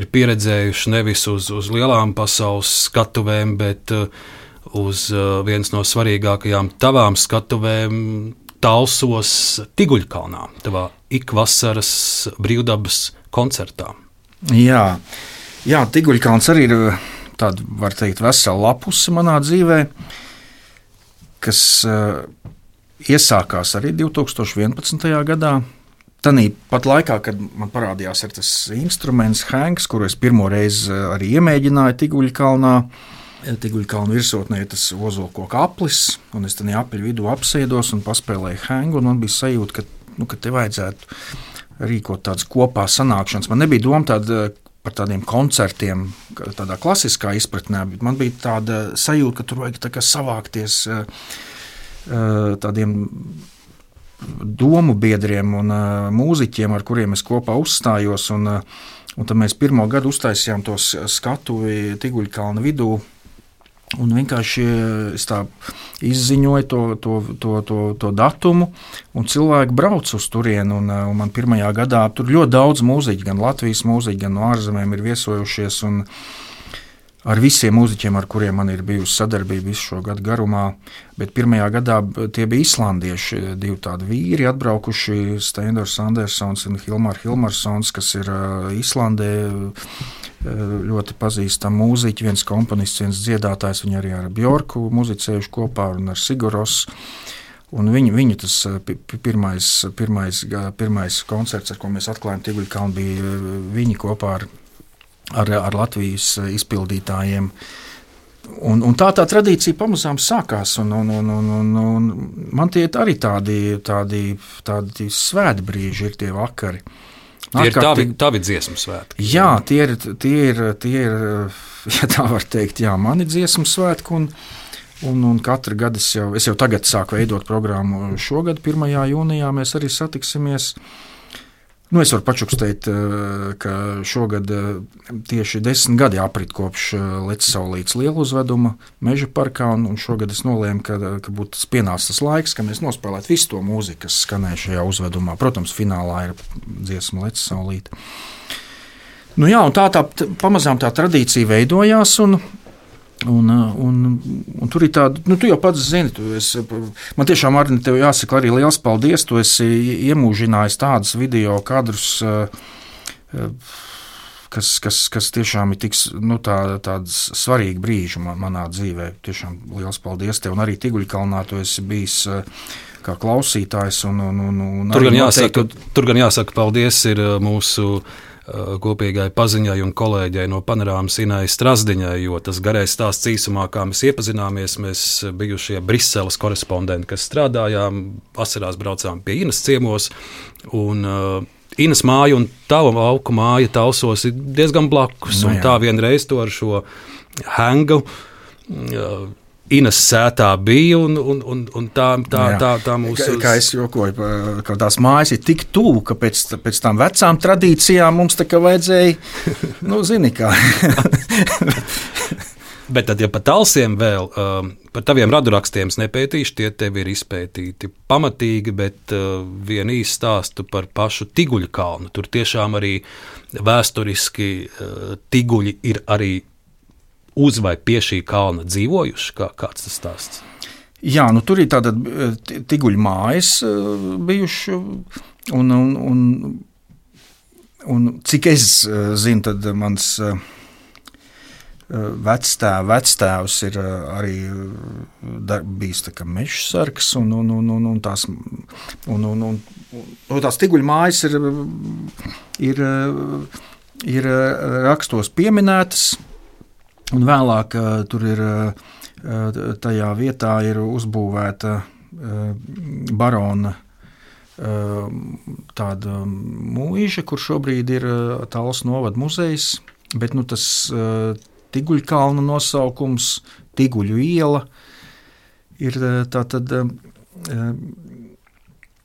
ir pieredzējuši nevis uz, uz lielām pasaules skatuvēm, bet uh, uz uh, vienas no svarīgākajām tavām skatuvēm, Talsos, Tiguļkalnā, tavā ikvasaras brīvdabas koncertā. Jā, Jā Tiguļkalns arī ir uh, tāda, var teikt, vesela lapuse manā dzīvē, kas uh, iesākās arī 2011. gadā. Tanī pat laikā, kad man parādījās tas instruments, Hanks, kuru es pirmo reizi eh, arī iemēģināju Tiguļkalnā. Eh, Tiguļkalna virsotnē ir tas ozolkoka aplis, un es tam apli vidū apsēdos un paspēlēju Hangu. Man bija sajūta, ka, nu, ka te vajadzētu rīkot tādas kopā sanākšanas. Man nebija doma tāda eh, par tādiem koncertiem, tādā klasiskā izpratnē, bet man bija tāda sajūta, ka tur vajag tā savākties tādiem domu biedriem un uh, mūziķiem, ar kuriem es kopā uzstājos. Un, un tad mēs pirmo gadu uztaisījām to skatuvi Tiguļkalna vidū. Un vienkārši es tā izziņoju to, to, to, to, to datumu, un cilvēki brauc uz turieni. Un, un man pirmajā gadā tur ļoti daudz mūziķu, gan Latvijas mūziķu, gan no ārzemēm ir viesojušies. Ar visiem mūziķiem, ar kuriem man ir bijusi sadarbība visu šo gadu garumā. Bet pirmajā gadā tie bija islandieši, divi tādi vīri atbraukuši, Steindors Andersons un Hilmārs Hilmarsons, kas ir Islandē. Ļoti pazīstami mūziķi, viens komponists, viens dziedātājs. Viņi arī ar Bjorku muzicējuši kopā un ar Sigoros. Un viņu, viņu tas pirmais, pirmais, pirmais koncerts, ar ko mēs atklājām Tigļu bija viņi kopā ar ar, ar Latvijas izpildītājiem. Un, un tā tā tradīcija pamazām sākās. Un, un, un, un, un, un man tie arī tādi, tādi, tādi svēti brīži, ir tie vakari. Tie ir tavi, tavi dziesmu svētki. Jā, tie ir, tie ir, tie ir, ja tā var teikt, jā, mani dziesmu svētki. Un, un, un katru gadu es jau, es jau tagad sāku veidot programmu. Šogad, 1. jūnijā, mēs arī satiksimies. Uh, Nu, es varu pačukstēt, eh, ka šogad eh, tieši desmit gadi aprit kopš eh, Lecauslītes liela uzveduma meža parkā, un, un šogad es nolēmu, ka, ka būtu pienācis tas laiks, ka mēs nospēlētu visu to mūziku, kas skanēja šajā uzvedumā. Protams, finālā ir dziesma Lecauslīte. Nu, jā, tā, tā pamazām tā tradīcija veidojās, un, Un, un, un tur ir tāda, nu, tu jau pats zini, tu esi, man tiešām arī tev jāsaka arī liels paldies. Tu esi iemūžinājis tādus video kadrus, kas, kas, kas tiešām ir tik nu, tā, svarīgi brīži man, manā dzīvē. Tiešām liels paldies tev, un arī Tiguļkalnā tu esi bijis kā klausītājs. Un, un, un, un tur, gan jāsaka, noteikti... tur gan jāsaka paldies mūsu Eh, kopīgai paziņai un kolēģei no panorāmas Inai Strasdiņai, jo tas garais stāsts īsumā, kā mēs iepazināmies, mēs bijušie Briseles korespondenti, kas strādājām, vasarās braucām pie Inas ciemos. Un, uh, Inas māja un tava lauka māja talsos ir diezgan blakus. No, nu jā. tā vienreiz to ar šo hangu uh, Ines sētā bija, un, un, un, un tā, tā, Jā. tā, tā mūsu. Kā, kā es jokoju, ka tās mājas ir tik tuvu, ka pēc, pēc tam vecām tradīcijām mums tā kā vajadzēja, nu, zini, kā. Bet tad, ja par talsiem vēl, um, par taviem radurakstiem nepētīšu, tie tev ir izpētīti pamatīgi, bet uh, vienu īstu stāstu par pašu Tiguļu kalnu. Tur tiešām arī vēsturiski uh, Tiguļi ir arī uz vai pie šī kalna dzīvojuši. Kā, kāds tas stāsts? Jā, nu, tur ir tāda tiguļu mājas bijuši. Un, un, un, un cik es zinu, tad mans vectēvs, vectēvs ir arī bijis meža sargs, un, un, un, un, un tās, un, un, un, un tās tiguļu mājas ir, ir, ir rakstos pieminētas, un vēlāk tur ir tajā vietā ir uzbūvēta barona tāda mūža, kur šobrīd ir Tāls novada muzejs. Bet nu, tas Tiguļu kalna nosaukums, Tiguļu iela, ir tātad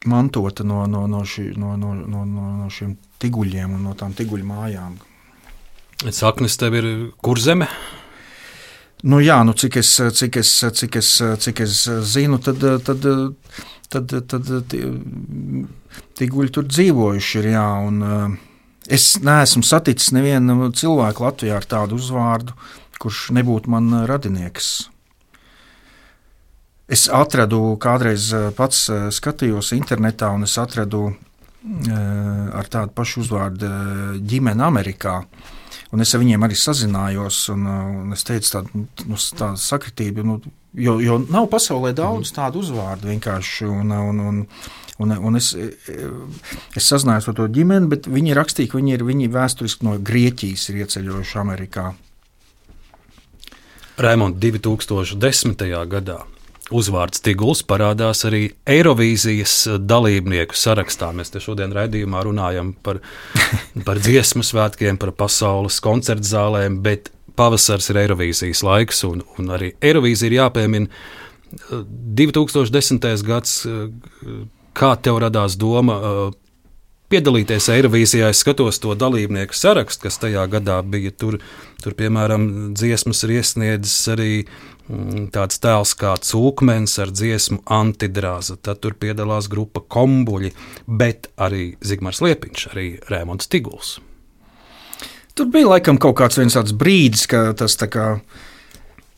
mantota no, no, no, šī, no, no, no, no, šiem tiguļiem un no tām tiguļu mājām. Saknes tev ir kur zeme? Nu, jā, nu, cik, es, cik, es, cik, es, cik es zinu, tad, tad, tad, tad, tad tiguļi tur dzīvojuši ir. Jā, un, es neesmu saticis nevienu cilvēku Latvijā ar tādu uzvārdu, kurš nebūtu man radinieks. Es atradu, kādreiz pats skatījos internetā, un es atradu ar tādu pašu uzvārdu ģimeni Amerikā. Un es ar viņiem arī sazinājos, un, un es teicu, tāda, nu, tāda sakritība, nu, jo, jo nav pasaulē daudz mhm. tādu uzvārdu vienkārši. Un, un, un, un, un es, es sazinājos ar to ģimeni, bet viņi rakstīja, ka viņi ir viņi vēsturiski no Grieķijas ieceļojuši Amerikā. Raimond 2010. gadā uzvārds Tiguls parādās arī Eirovīzijas dalībnieku sarakstā. Mēs te šodien raidījumā runājam par, par dziesmu svētkiem, par pasaules koncertu zālēm, bet pavasars ir Eirovīzijas laiks, un, un arī Eirovīzija ir jāpiemina. 2010. gads, kā tev radās doma piedalīties Eirovīzijā, es skatos to dalībnieku sarakstu, kas tajā gadā bija. Tur, tur piemēram, dziesmas ir iesniedzis arī tāds tēls kā cūkmens ar dziesmu antidrāza. Tad tur piedalās grupa kombuļi, bet arī Zigmārs Liepiņš, arī Rēmons Tiguls. Tur bija laikam kaut kāds tāds brīdis, ka tas kā,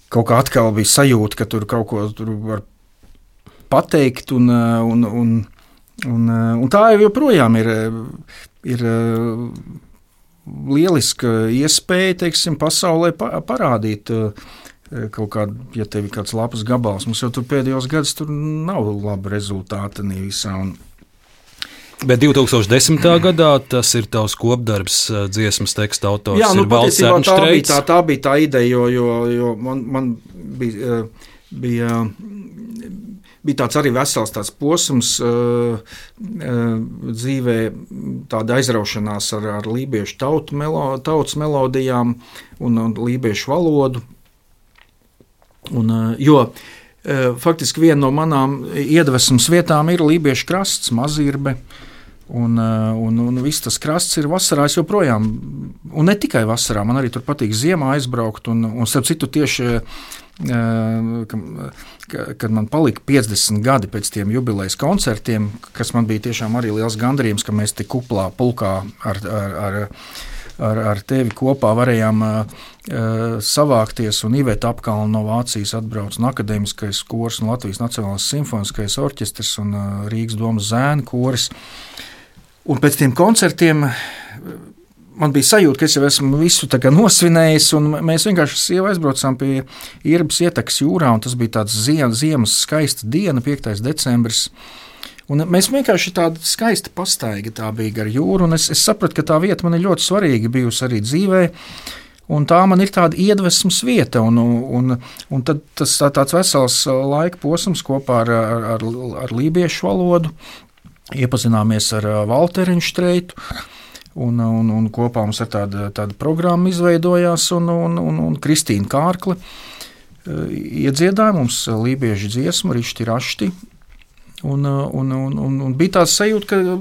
kaut kā atkal bija sajūta, ka tur kaut ko tur var pateikt, un, un, un, un, un tā joprojām ir. ir Lieliska iespēja teiksim, pasaulē parādīt uh, kaut kāda, ja tev ir kāds labs gabals, mums jau tur pēdējos gados tur nav laba rezultāta visā. Un, Bet 2010. gadā tas ir tavs kopdarbs, dziesmas teksta autors. Jā, nu, patiesībā tā bija tā, tā bija tā ideja, jo, jo, jo man, man bija, bija, bija tāds arī vesels tāds posms dzīvē, tāda aizraušanās ar, ar lībiešu tautu melo, tautas melodijām un, un lībiešu valodu. Un, eh, jo eh, faktiski viena no manām iedvesmas vietām ir Lībiešu krasts, Mazirbe. Un, eh, un, un viss tas krasts ir vasarā joprojām. Un ne tikai vasarā, man arī tur patīk ziemā aizbraukt. Un, un starp citu, tieši kad man palika 50 gadi pēc tiem jubilejas koncertiem, kas man bija tiešām arī liels gandarījums, ka mēs tik kuplā pulkā ar, ar, ar ar, ar tevi kopā varējām uh, savākties. Un Iveta apkalna no Vācijas atbrauc no akadēmiskais kurs un Latvijas Nacionālais simfoniskais orķestris un uh, Rīgas domas zēnu koris. Un pēc tiem koncertiem man bija sajūta, ka es jau esmu visu nosvinējis, un mēs vienkārši sievu aizbraucām pie Irbas ietekas jūrā, un tas bija tāds ziemas skaista diena, 5. decembris. Un mēs vienkārši tāda skaista pastaiga tā bija gar jūru, un es, es sapratu, ka tā vieta man ir ļoti svarīga bijusi arī dzīvē. Un tā man ir tāda iedvesmas vieta, un, un, un tas tā, tāds vesels laika posms kopā ar, ar, ar lībiešu valodu. Iepazināmies ar Walteriņu Streitu, un, un, un kopā mums ar tāda, tāda programma izveidojās, un, un, un, un Kristīna Kārkle iedziedāja mums lībiešu dziesmu, Rišķi Rašti, Un, un, un, un, un bija tāds sajūta, ka,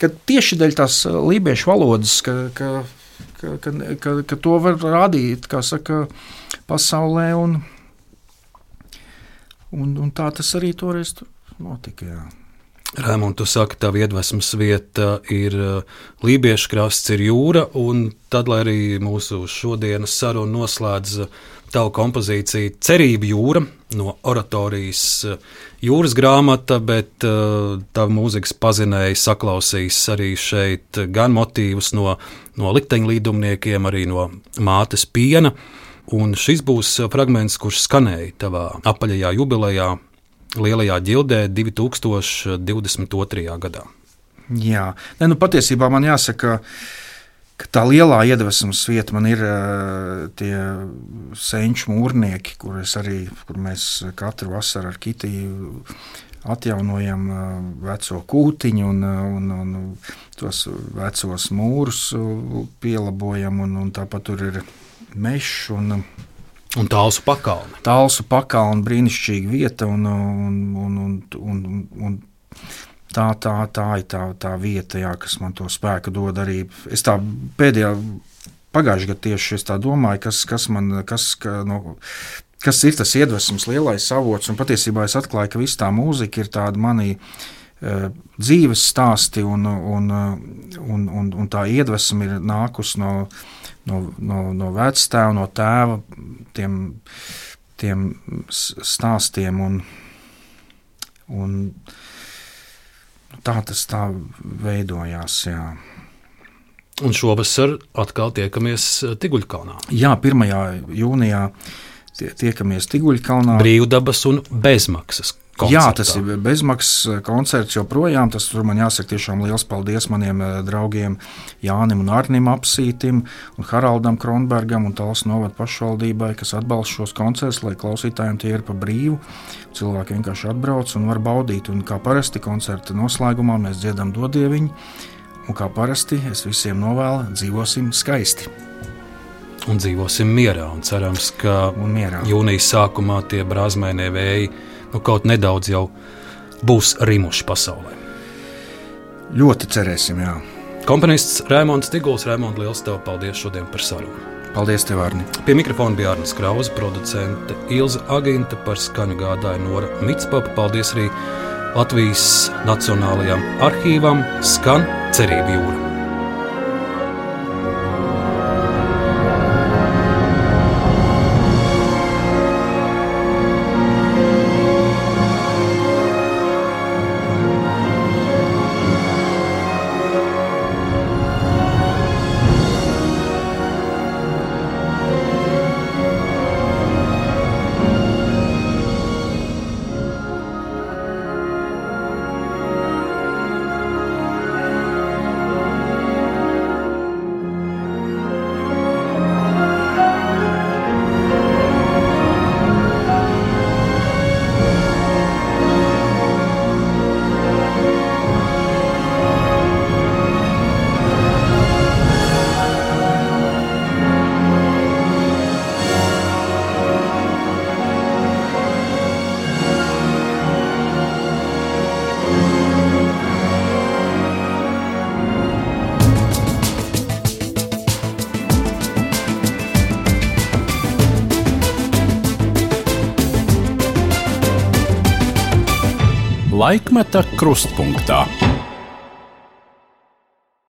ka tieši dēļ tās lībiešu valodas, ka, ka, ka, ka, ka, to var rādīt, saka, pasaulē. Un, un, un tā tas arī toreiz notika. Jā. Rēmons, tu saki, tā iedvesmas vieta ir uh, Lībiešu krasts, ir jūra, un tad, lai arī mūsu šodienas saruna noslēdz uh, tavu kompozīciju Cerība jūra no oratorijas uh, jūras grāmata, bet tā mūzikas pazinēja saklausīs arī šeit gan motīvus no, no likteņlīdumniekiem, arī no mātes piena. Un šis būs fragments, kurš skanēja tavā apaļajā jubilejā Lielajā ģildē 2022. gadā. Jā, ne, nu, patiesībā man jāsaka, ka tā lielā iedvesmas vieta man ir uh, tie senču mūrnieki, kur, arī, kur mēs katru vasaru ar Kitiju atjaunojam uh, veco kūtiņu un, un, un tos vecos mūrus pielabojam, un, un tāpat tur ir mežs. Un, Un tālsu pakalni. Tālsu pakalni, brīnišķīga vieta. Un, un, un, un, un, un tā, tā, tā ir tā, tā vieta, jā, kas man to spēku dod arī. Es tā pēdējā pagājušajā gadā tieši domāju, kas, kas man kas, ka, no, kas ir tas iedvesmas lielais avots. Un patiesībā es atklāju, ka viss tā mūzika ir tāda manī. Uh, dzīves stāsti un, un, un, un, un tā iedvesma ir nākusi no, no, no, no vectēva, no tēva, tiem, tiem stāstiem. Un, un tā tas tā veidojās. Jā. Un šovasar atkal tiekamies Tiguļkalnā. Jā, 1. jūnijā tiekamies Tiguļkalnā. Brīvdabas un bezmaksas Koncertā. Jā, tas ir bezmaksas eh, koncerts joprojām. Tas man jāsaka tiešām liels paldies maniem eh, draugiem Jānim un Arnim Apsītim un Haraldam Kronbergam un Talsu novadu pašvaldībai, kas atbalsta šos koncertus, lai klausītājiem tie ir pa brīvu. Cilvēki vienkārši atbrauc un var baudīt. Un kā parasti koncerta noslēgumā mēs dziedam dodieviņu. Un kā parasti es visiem novēlu, dzīvosim skaisti. Un dzīvosim mierā. Un cerams, ka jūnijas sākumā tie brāzmainie vēji nu, kaut nedaudz jau būs rimuši pasaulē. Ļoti cerēsim, jā. Komponists Rēmons Tiguls, Rēmons, liels tev paldies šodien par sarunu. Paldies, tev, Arni. Pie mikrofona bija Arnēs Krause, producente Ilza Aginta par skaņu gādāja Nora Mitspapa. Paldies arī Latvijas Nacionālajām arhīvām Skan Cerību jūra. Laikmeta krustpunktā.